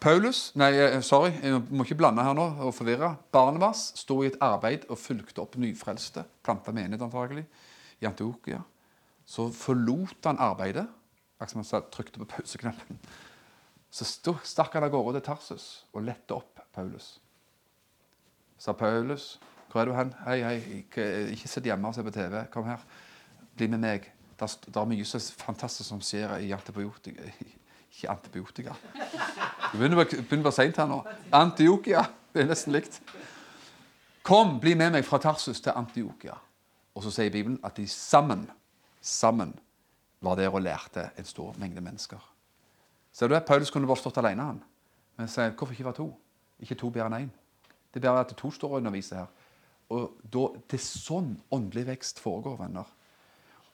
Paulus Nei, eh, sorry, jeg må ikke blande her nå og forvirre. Barnevas sto i et arbeid og fulgte opp nyfrelste, planta menighet antagelig, i Antiokia. Så forlot han arbeidet Akkurat som han trykte på pauseknappen. Så stakk han av gårde til Tarsus og lette opp Paulus. Sa Paulus, 'Hvor er du hen?' 'Hei, hei, ikke, ikke sitt hjemme og se på TV. Kom her. Bli med meg.' Det er mye så fantastisk som skjer i antibiotika Ikke antibiotika. Det begynner å være seint her nå. Antiokia. Det er nesten likt. Kom, bli med meg fra Tarsus til Antiokia. Og så sier Bibelen at de sammen, sammen var der og lærte en stor mengde mennesker. Ser du det? Paulus kunne bare stått alene. han. Men sier, hvorfor ikke være to? Ikke to bedre enn én. Det er bare at to står og underviser her. Og da, Det er sånn åndelig vekst foregår, venner.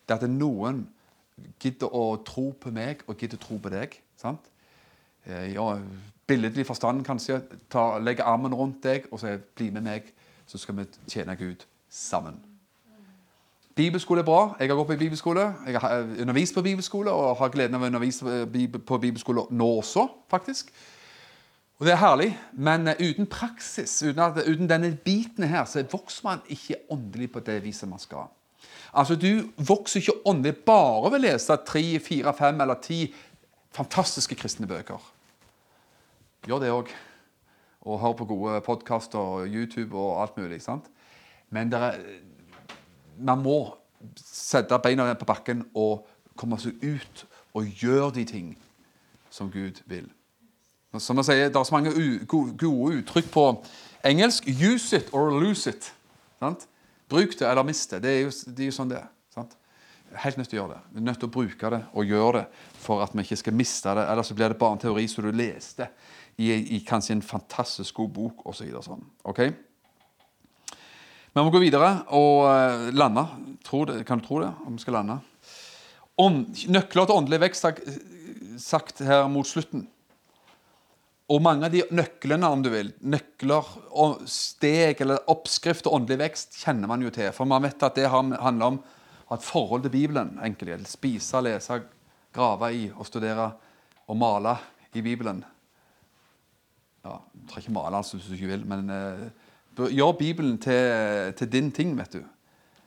Det er at noen gidder å tro på meg og gidder å tro på deg. sant? Eh, ja, Billedlig forstand kanskje. Ta, legge armen rundt deg og si 'bli med meg', så skal vi tjene Gud sammen. Bibelskole er bra. Jeg har gått på bibelskole. Jeg har eh, undervist på bibelskole og har gleden av å undervise på bibelskole nå også, faktisk. Og Det er herlig, men eh, uten praksis, uten, at, uten denne biten her, så vokser man ikke åndelig på det viset man skal. Altså, Du vokser ikke åndelig bare ved å lese tre, fire, fem eller ti fantastiske kristne bøker. Gjør det òg. Og hør på gode podkaster, og YouTube og alt mulig. sant? Men er man må sette beina på bakken og komme seg ut og gjøre de ting som Gud vil. Som jeg sier, Det er så mange gode uttrykk på engelsk. Use it or lose it. Sant? Bruk det eller mist det. Det er jo, det er jo sånn det er. Helt nødt til å gjøre det. Vi er nødt til å bruke det og gjøre det for at vi ikke skal miste det. Ellers så blir det bare en teori som du leste i, i kanskje en fantastisk god bok osv. Så sånn. Okay? Vi må gå videre og uh, lande. Det, kan du tro det? Om vi skal lande? Om, nøkler til åndelig vekst sagt her mot slutten. Og mange av de nøklene, om du vil, nøkler og steg eller oppskrift til åndelig vekst, kjenner man jo til. For man vet at det handler om ha et forhold til Bibelen. enkelt. Spise, lese, grave i og studere og male i Bibelen. Ja, Du trenger ikke male altså, hvis du ikke vil, men uh, Gjør Bibelen til, til, din ting, vet du.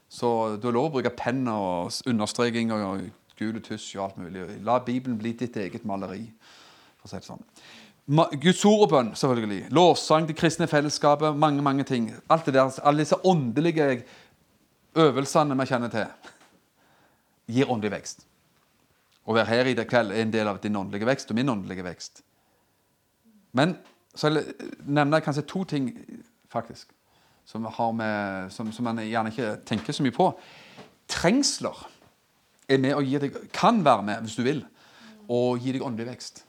Så du har lov å bruke penn og understreking og gule tusj og alt mulig. La Bibelen bli ditt eget maleri. for å si det sånn. Guds ord og bønn, selvfølgelig. Lovsang, det kristne fellesskapet, mange mange ting. Alt det der, Alle disse åndelige øvelsene vi kjenner til, gir åndelig vekst. Å være her i det kveld er en del av din åndelige vekst og min åndelige vekst. Men så vil jeg kanskje to ting, faktisk, som, med, som, som man gjerne ikke tenker så mye på. Trengsler er med gi deg, kan være med, hvis du vil, og gi deg åndelig vekst.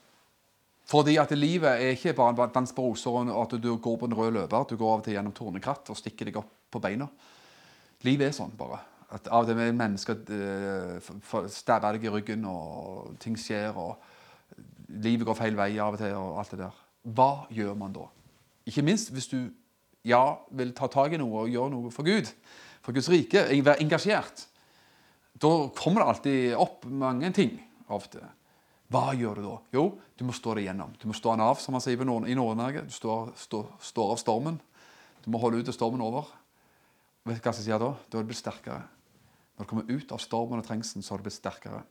Fordi at livet er ikke bare en dans på roser og at du går på en rød løper. Du går av og til gjennom tornekratt og stikker deg opp på beina. Livet er sånn, bare. At Av og til med mennesker uh, stabber deg i ryggen, og ting skjer. og Livet går feil vei av og til, og alt det der. Hva gjør man da? Ikke minst hvis du ja, vil ta tak i noe og gjøre noe for Gud, for Guds rike, være engasjert. Da kommer det alltid opp mange ting ofte. Hva gjør du da? Jo, du må stå det gjennom. Du må stå den av, som man sier i Nord-Norge. Du står, står, står, av stormen. Du må holde ut til stormen over. Vet du hva som skjer da? Da er du blitt sterkere. Når du kommer ut av stormen og trengselen, så har du blitt sterkere.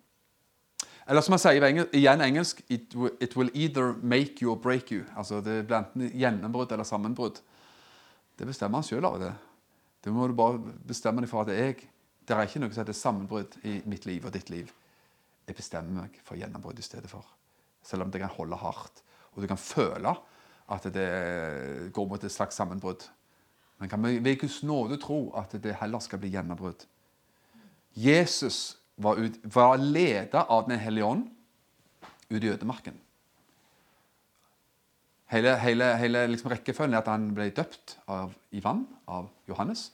Eller som jeg sier igjen engelsk it, it, will either make you or break you. Altså Det blir enten gjennombrudd eller sammenbrudd. Det bestemmer han sjøl av det. Det må du bare bestemme deg for at jeg Det er ikke noe som heter sammenbrudd i mitt liv og ditt liv. Jeg bestemmer meg for gjennombrudd i stedet for. Selv om det kan holde hardt. Og du kan føle at det går mot et slags sammenbrudd. Men kan vi ved Guds nåde tro at det heller skal bli gjennombrudd. Jesus var, ut, var leda av Den hellige ånd ut i ødemarken. Hele, hele, hele liksom rekkefølgen er at han ble døpt av, i vann av Johannes.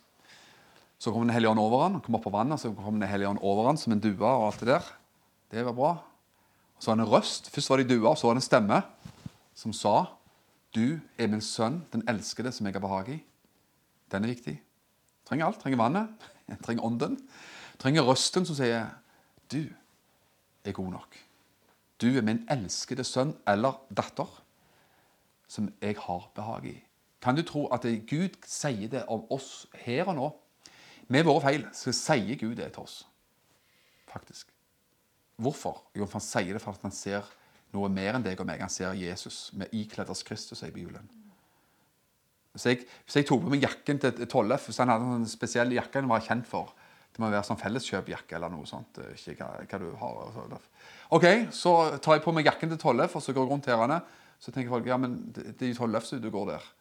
Så kom Den hellige ånd over han, kom opp på vannet, så kom Den hellige ånd over han som en due. og alt Det der. Det var bra. Og så var det en røst. Først var det en due, så var det en stemme som sa Du er min sønn, den elskede, som jeg har behag i. Den er viktig. Trenger alt. Trenger vannet. Trenger ånden. Trenger røsten som sier Du er god nok. Du er min elskede sønn eller datter som jeg har behag i. Kan du tro at Gud sier det om oss her og nå? Med våre feil så sier Gud det til oss. Faktisk. Hvorfor? Jo, for han sier det for at han ser noe mer enn deg og meg. Han ser Jesus med ikledd oss Kristus, sier Bibelen. Hvis jeg, hvis jeg, tok på meg jakken til Tollef, hvis han hadde en spesiell jakke han var kjent for Det må være sånn felleskjøpjakke eller noe sånt. Ikke hva, hva du har. OK, så tar jeg på meg jakken til Tollef, og så går jeg rundt her. Så tenker folk ja, men det, er jo Tollef som du går der.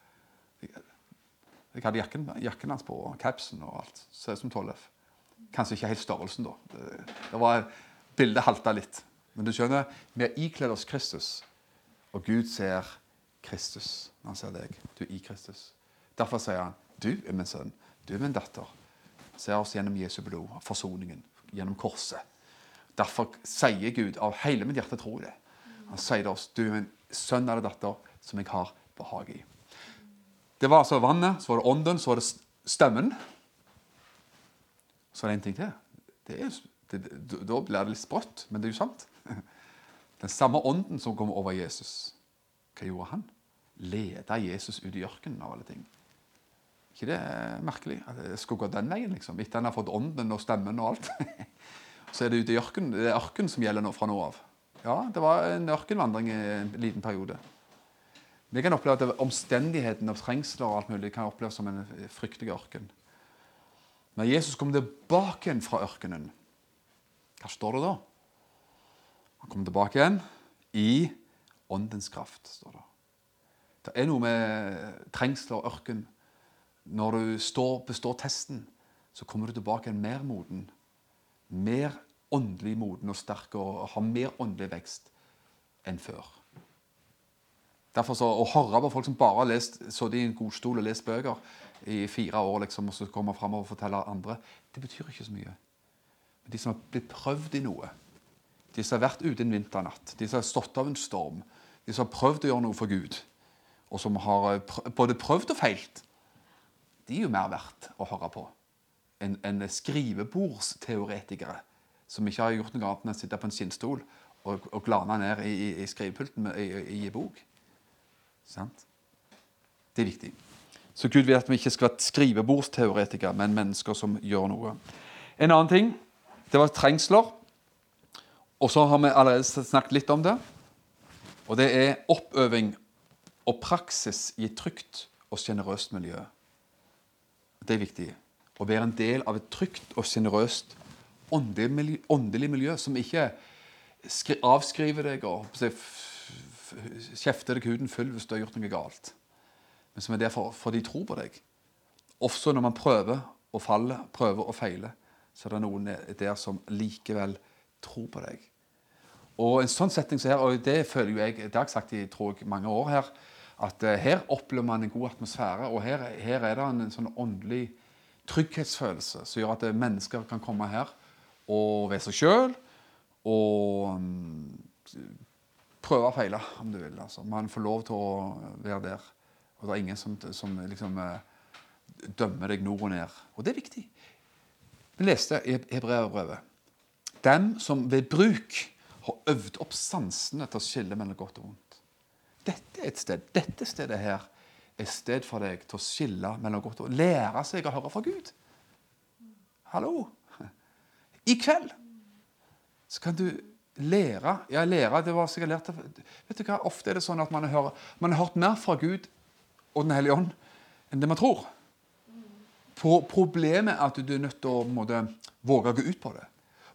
Jeg hadde jakken, jakken hans på, og capsen og alt. Ser ut som Tollef. Kanskje ikke helt størrelsen, da. Det, det var Bildet halta litt. Men du skjønner, vi har ikledd oss Kristus, og Gud ser Kristus når han ser deg. Du er i Kristus. Derfor sier han, 'Du er min sønn, du er min datter'. Ser oss gjennom Jesu blod, forsoningen, gjennom korset. Derfor sier Gud av hele mitt hjerte tror det. Han sier til oss, 'Du er min sønn eller datter som jeg har behag i'. Det var altså vannet, så var det ånden, så var det stemmen. Så er det en ting til. Er, det, da blir det litt sprøtt, men det er jo sant. Den samme ånden som kom over Jesus hva gjorde han? Leda Jesus ut i ørkenen av alle ting. Ikke det er merkelig? At det skulle gå den veien, liksom. Etter han har fått ånden og stemmen og alt. Så er det ute i ørkenen. Det er ørken som gjelder nå fra nå av. Ja, det var en ørkenvandring i en liten periode. Vi kan oppleve at omstendighetene og trengsler og alt mulig kan oppleves som en fryktelig ørken. Når Jesus kom tilbake igjen fra ørkenen, hva står det da? Han kom tilbake igjen i åndens kraft, står det. Det er noe med trengsler og ørken. Når du står, består testen, så kommer du tilbake en mer moden. Mer åndelig moden og sterk og har mer åndelig vekst enn før. Derfor så, Å høre på folk som bare har lest, sittet i en godstol og lest bøker i fire år, liksom, og så kommer fram og forteller andre, det betyr ikke så mye. Men de som har blitt prøvd i noe, de som har vært ute en vinternatt, de som har stått av en storm, de som har prøvd å gjøre noe for Gud, og som har prøvd, både prøvd og feilt, de er jo mer verdt å høre på enn en skrivebordsteoretikere som ikke har gjort noe annet enn å sitte på en skinnstol og, og glane ned i, i, i skrivepulten i, i, i bok. Sant? Det er viktig. Så Gud vil at vi ikke skal være skrivebordsteoretikere, men mennesker som gjør noe. En annen ting det var trengsler. Og så har vi allerede snakket litt om det. Og det er oppøving og praksis i et trygt og sjenerøst miljø. Det er viktig. Å være en del av et trygt og sjenerøst åndelig miljø som ikke avskriver deg og kjefter deg huden full hvis du har gjort noe galt. Men som er der for, for de tror på deg. Også når man prøver og faller, prøver og feiler, så er det noen der som likevel tror på deg. Og en sånn setting som her, og det føler jo jeg, det har jeg sagt i tror jeg, mange år her, at eh, her opplever man en god atmosfære, og her, her er det en sånn åndelig trygghetsfølelse som gjør at eh, mennesker kan komme her og være seg sjøl og mm, prøve og feile, om du vil. Altså. Man får lov til å være der. Og det er ingen som, som liksom eh, dømmer deg nord og ned. Og det er viktig. Vi leste i Hebreabrevet. Dem som ved bruk har øvd opp sansene til å skille mellom godt og vondt. Dette er et sted, dette stedet her er et sted for deg til å skille mellom godt og. Lære seg å høre fra Gud. Hallo! I kveld så kan du lære Ja, lære det var sikkert lært Vet du hva, Ofte er det sånn at man har, man har hørt mer fra Gud og Den hellige ånd enn det man tror. Pro problemet er at du er nødt til å måte, våge å gå ut på det.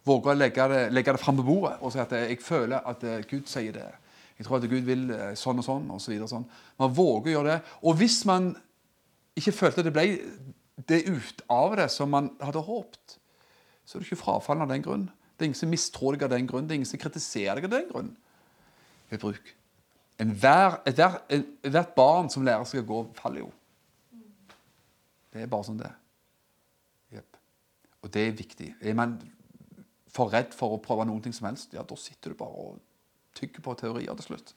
Våge å legge det, legge det fram på bordet og si at jeg føler at Gud sier det. Jeg tror at Gud vil eh, sånn og sånn, og så videre. Sånn. Man våger å gjøre det. Og hvis man ikke følte det ble det ut av det som man hadde håpet, så er du ikke frafallen av den grunn. Det er ingen som mistror deg av den grunn. Det er ingen som kritiserer deg av den grunn. Ved bruk. Ethvert hvert barn som lærer seg å gå, faller jo. Det er bare sånn det yep. Og det er viktig. Er man for redd for å prøve noen ting som helst, ja, da sitter du bare og tygger på teorier til slutt.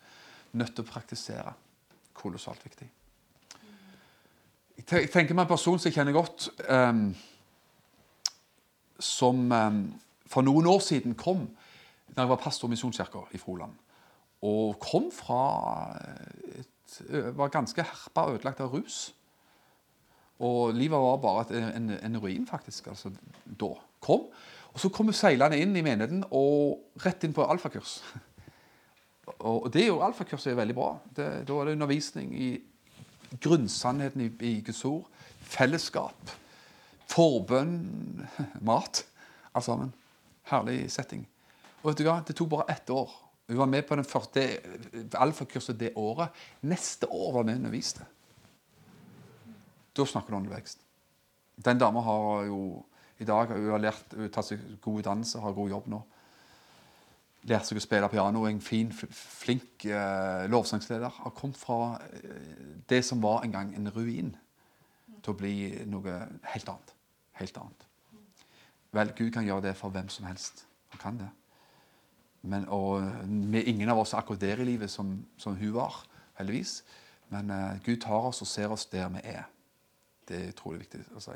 Nødt til å praktisere. Kolossalt viktig. Jeg tenker meg en person som jeg kjenner godt, um, som um, for noen år siden kom da jeg var pastor i Misjonskirka i Froland. Og kom fra et, var ganske herpa og ødelagt av rus. Og livet var bare en, en ruin, faktisk. altså da. Kom. Og så kom hun seilende inn i menigheten og rett inn på alfakurs. Og det er jo alfakurset er veldig bra. Det, da er det undervisning i grunnsannheten i, i Guds ord. Fellesskap. Forbønn. Mat. Alt sammen. Herlig setting. Og vet du hva? Det tok bare ett år. Hun var med på den første alfakurset det året. Neste år var vi underviste. Da snakker du om vekst. Den dama har jo i dag hun har lært, hun har tatt seg god utdannelse, har god jobb nå. Lært seg å spille piano. En fin, flink eh, lovsangsleder. Har kommet fra eh, det som var en gang en ruin, til å bli noe helt annet. Helt annet. Vel, Gud kan gjøre det for hvem som helst. Han kan det. Men, og vi, ingen av oss akkurat der i livet som, som hun var, heldigvis. Men eh, Gud tar oss og ser oss der vi er. Det er utrolig viktig å si.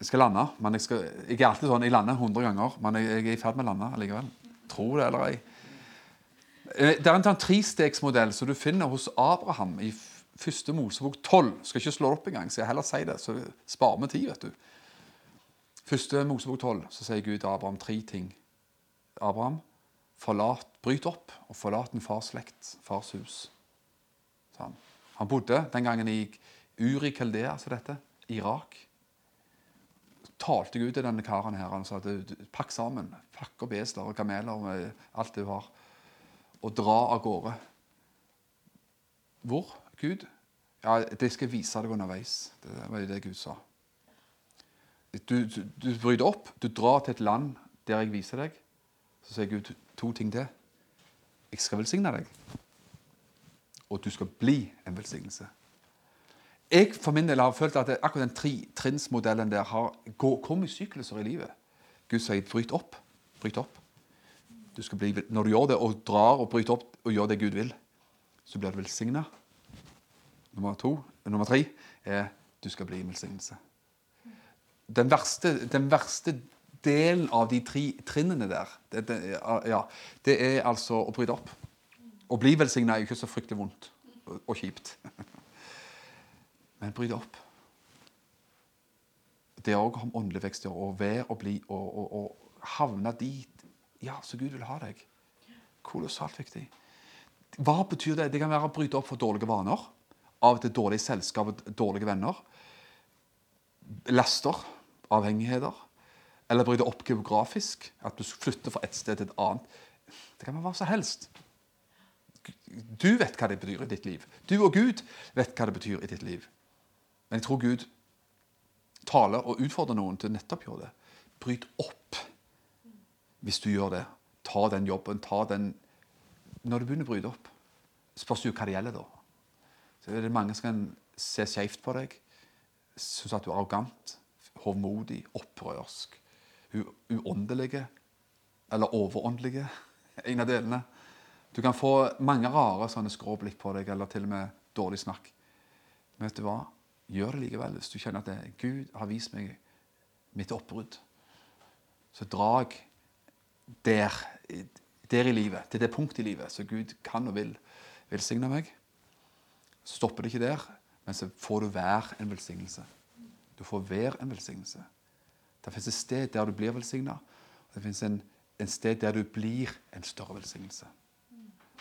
Jeg skal lande, men jeg, skal, jeg er alltid sånn, jeg lander 100 ganger, men jeg, jeg er i ferd med å lande allikevel. Tro det eller ei. Eh, Det er en sånn trestegsmodell som du finner hos Abraham i første Mosebok 12. Skal ikke slå det opp engang, så jeg heller si det, så sparer vi tid, vet du. Første Mosebok 12 så sier Gud til Abraham tre ting. Abraham, forlat, bryt opp og forlat en fars slekt, fars hus. han. Han bodde den gangen i Uri Kaldea, som dette, Irak. Talte Gud til denne karen her. Han sa at pakk sammen. Pakk og besler og kameler og alt du har, og dra av gårde. Hvor? Gud? Ja, det skal jeg vise deg underveis. Det var jo det Gud sa. Du, du, du bryter opp, du drar til et land der jeg viser deg. Så sier Gud to ting til. Jeg skal velsigne deg, og du skal bli en velsignelse. Jeg for min del har følt at akkurat den tretrinnsmodellen der har, kommet sykluser i livet. Gud sier 'bryt opp'. Bryt opp. Du skal bli, når du gjør det og drar og bryter opp og gjør det Gud vil, så blir du velsigna. Nummer to, nummer tre er du skal bli en velsignelse. Den verste, den verste delen av de tre trinnene der, det, det, ja, det er altså å bryte opp. Å bli velsigna er ikke så fryktelig vondt og, og kjipt. Men bry deg opp. Det er òg om åndelig vekst. ja, Å være og bli og, og, og havne dit ja, så Gud vil ha deg. Kolossalt viktig. Hva betyr det? Det kan være å bryte opp for dårlige vaner. Av og til dårlig selskap og dårlige venner. Laster. Avhengigheter. Eller bryte opp geografisk. At du flytter fra et sted til et annet. Det kan være hva som helst. Du vet hva det betyr i ditt liv. Du og Gud vet hva det betyr i ditt liv. Men jeg tror Gud taler og utfordrer noen til nettopp å gjøre det. Bryt opp hvis du gjør det. Ta den jobben. ta den... Når du begynner å bryte opp, spørs jo hva det gjelder da. Så er det mange som kan se skjevt på deg, synes at du er arrogant, hovmodig, opprørsk, uåndelig eller overåndelig. En av delene. Du kan få mange rare sånne skråblikk på deg, eller til og med dårlig snakk. Men vet du hva? Gjør det likevel hvis du kjenner at det, Gud har vist meg mitt oppbrudd. Så drag der, der i livet, til det punktet i livet så Gud kan og vil velsigne meg. Stopper det ikke der, men så får du hver en velsignelse. Du får hver en velsignelse. Det fins et sted der du blir velsigna, det fins en sted der du blir en større velsignelse.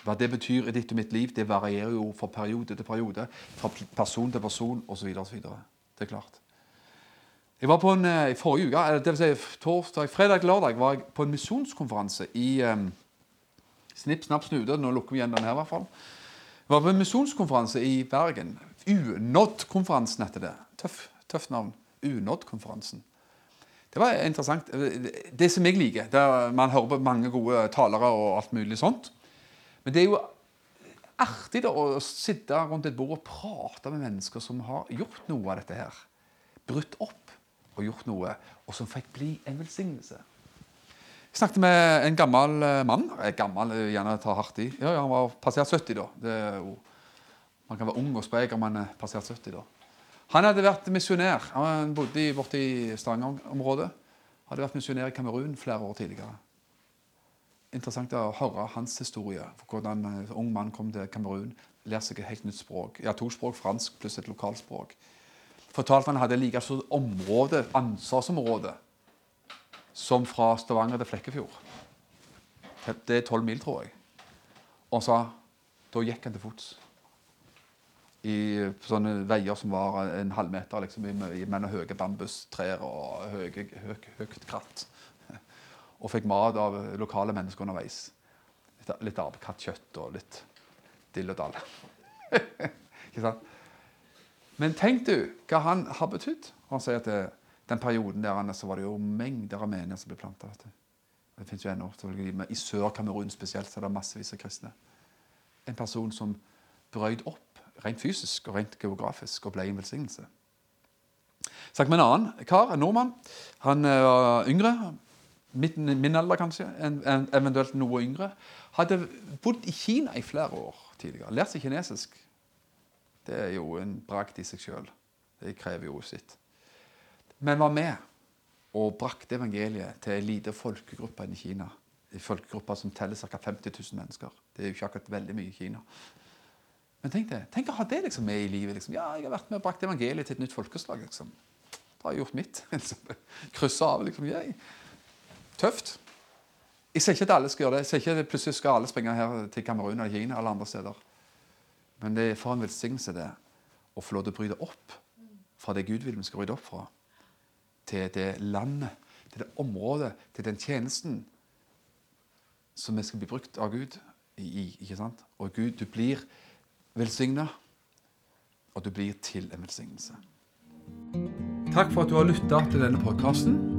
Hva det betyr i ditt og mitt liv, det varierer jo fra periode til periode. Fra person til person osv. Det er klart. Jeg var på en, I forrige uke, eller det vil si torsdag, fredag, lørdag, var jeg på en misjonskonferanse i um, Snipp, snapp, snude. Nå lukker vi igjen den her, i hvert fall. Jeg var på en misjonskonferanse i Bergen. Unådd-konferansen heter det. Tøff, tøff navn. Unådd-konferansen. Det var interessant. Det som jeg liker, der man hører på mange gode talere og alt mulig sånt. Men det er jo artig da, å sitte rundt et bord og prate med mennesker som har gjort noe av dette her. Brutt opp og gjort noe, og som fikk bli en velsignelse. Jeg snakket med en gammel eh, mann. Gammel, eh, gjerne tar hardt i. Ja, ja, Han var passert 70 da. Jo, man kan være ung og sprek om man er passert 70 da. Han hadde vært misjonær. Han bodde borte i Stavanger-området. Hadde vært misjonær i Kamerun flere år tidligere interessant å høre hans historie. Hvordan en eh, ung mann kom til Kamerun, lærte seg et helt nytt språk. Ja, to språk, fransk pluss et lokalspråk. Fortalte han hadde like stort område, ansvarsområde som fra Stavanger til Flekkefjord. Det er tolv mil, tror jeg. Og han sa da gikk han til fots. I sånne veier som var en halvmeter liksom, mellom høye bambustrær og høyt kratt og fikk mat av lokale mennesker underveis. Litt, litt apekattkjøtt og litt dill og dall. Ikke sant? Men tenk du hva han har betydd. Han sier at det, den perioden der så var det jo mengder av menigheter som ble planta. Det finnes jo ennå. I Sør-Kamerun spesielt så er det massevis av kristne. En person som brøyt opp rent fysisk og rent geografisk og ble en velsignelse. Snakk med en annen kar, en nordmann. Han eh, var yngre min, alder kanskje, en, en, eventuelt noe yngre, hadde bodd i Kina i flere år tidligere. Lært seg kinesisk. Det er jo en bragd i seg sjøl. Det krever jo sitt. Men var med og brakte evangeliet til ei lita folkegruppe i Kina. En folkegruppe som teller ca. 50 000 mennesker. Det er jo ikke akkurat veldig mye i Kina. Men tenk det, tenk å ha det liksom med i livet. Liksom. Ja, jeg har vært med og brakt evangeliet til et nytt folkeslag. Liksom. Da har jeg gjort mitt. Liksom. Kryssa av. liksom, jeg tøft. Jeg sier ikke at alle skal gjøre det. Jeg sier ikke at plutselig skal alle springe her til Kamerun eller Kina eller andre steder. Men det er for en velsignelse det å få lov til å bryte opp fra det Gud vil vi skal rydde opp fra, til det landet, til det området, til den tjenesten som vi skal bli brukt av Gud i. ikke sant? Og Gud, du blir velsigna, og du blir til en velsignelse. Takk for at du har lytta til denne podkasten.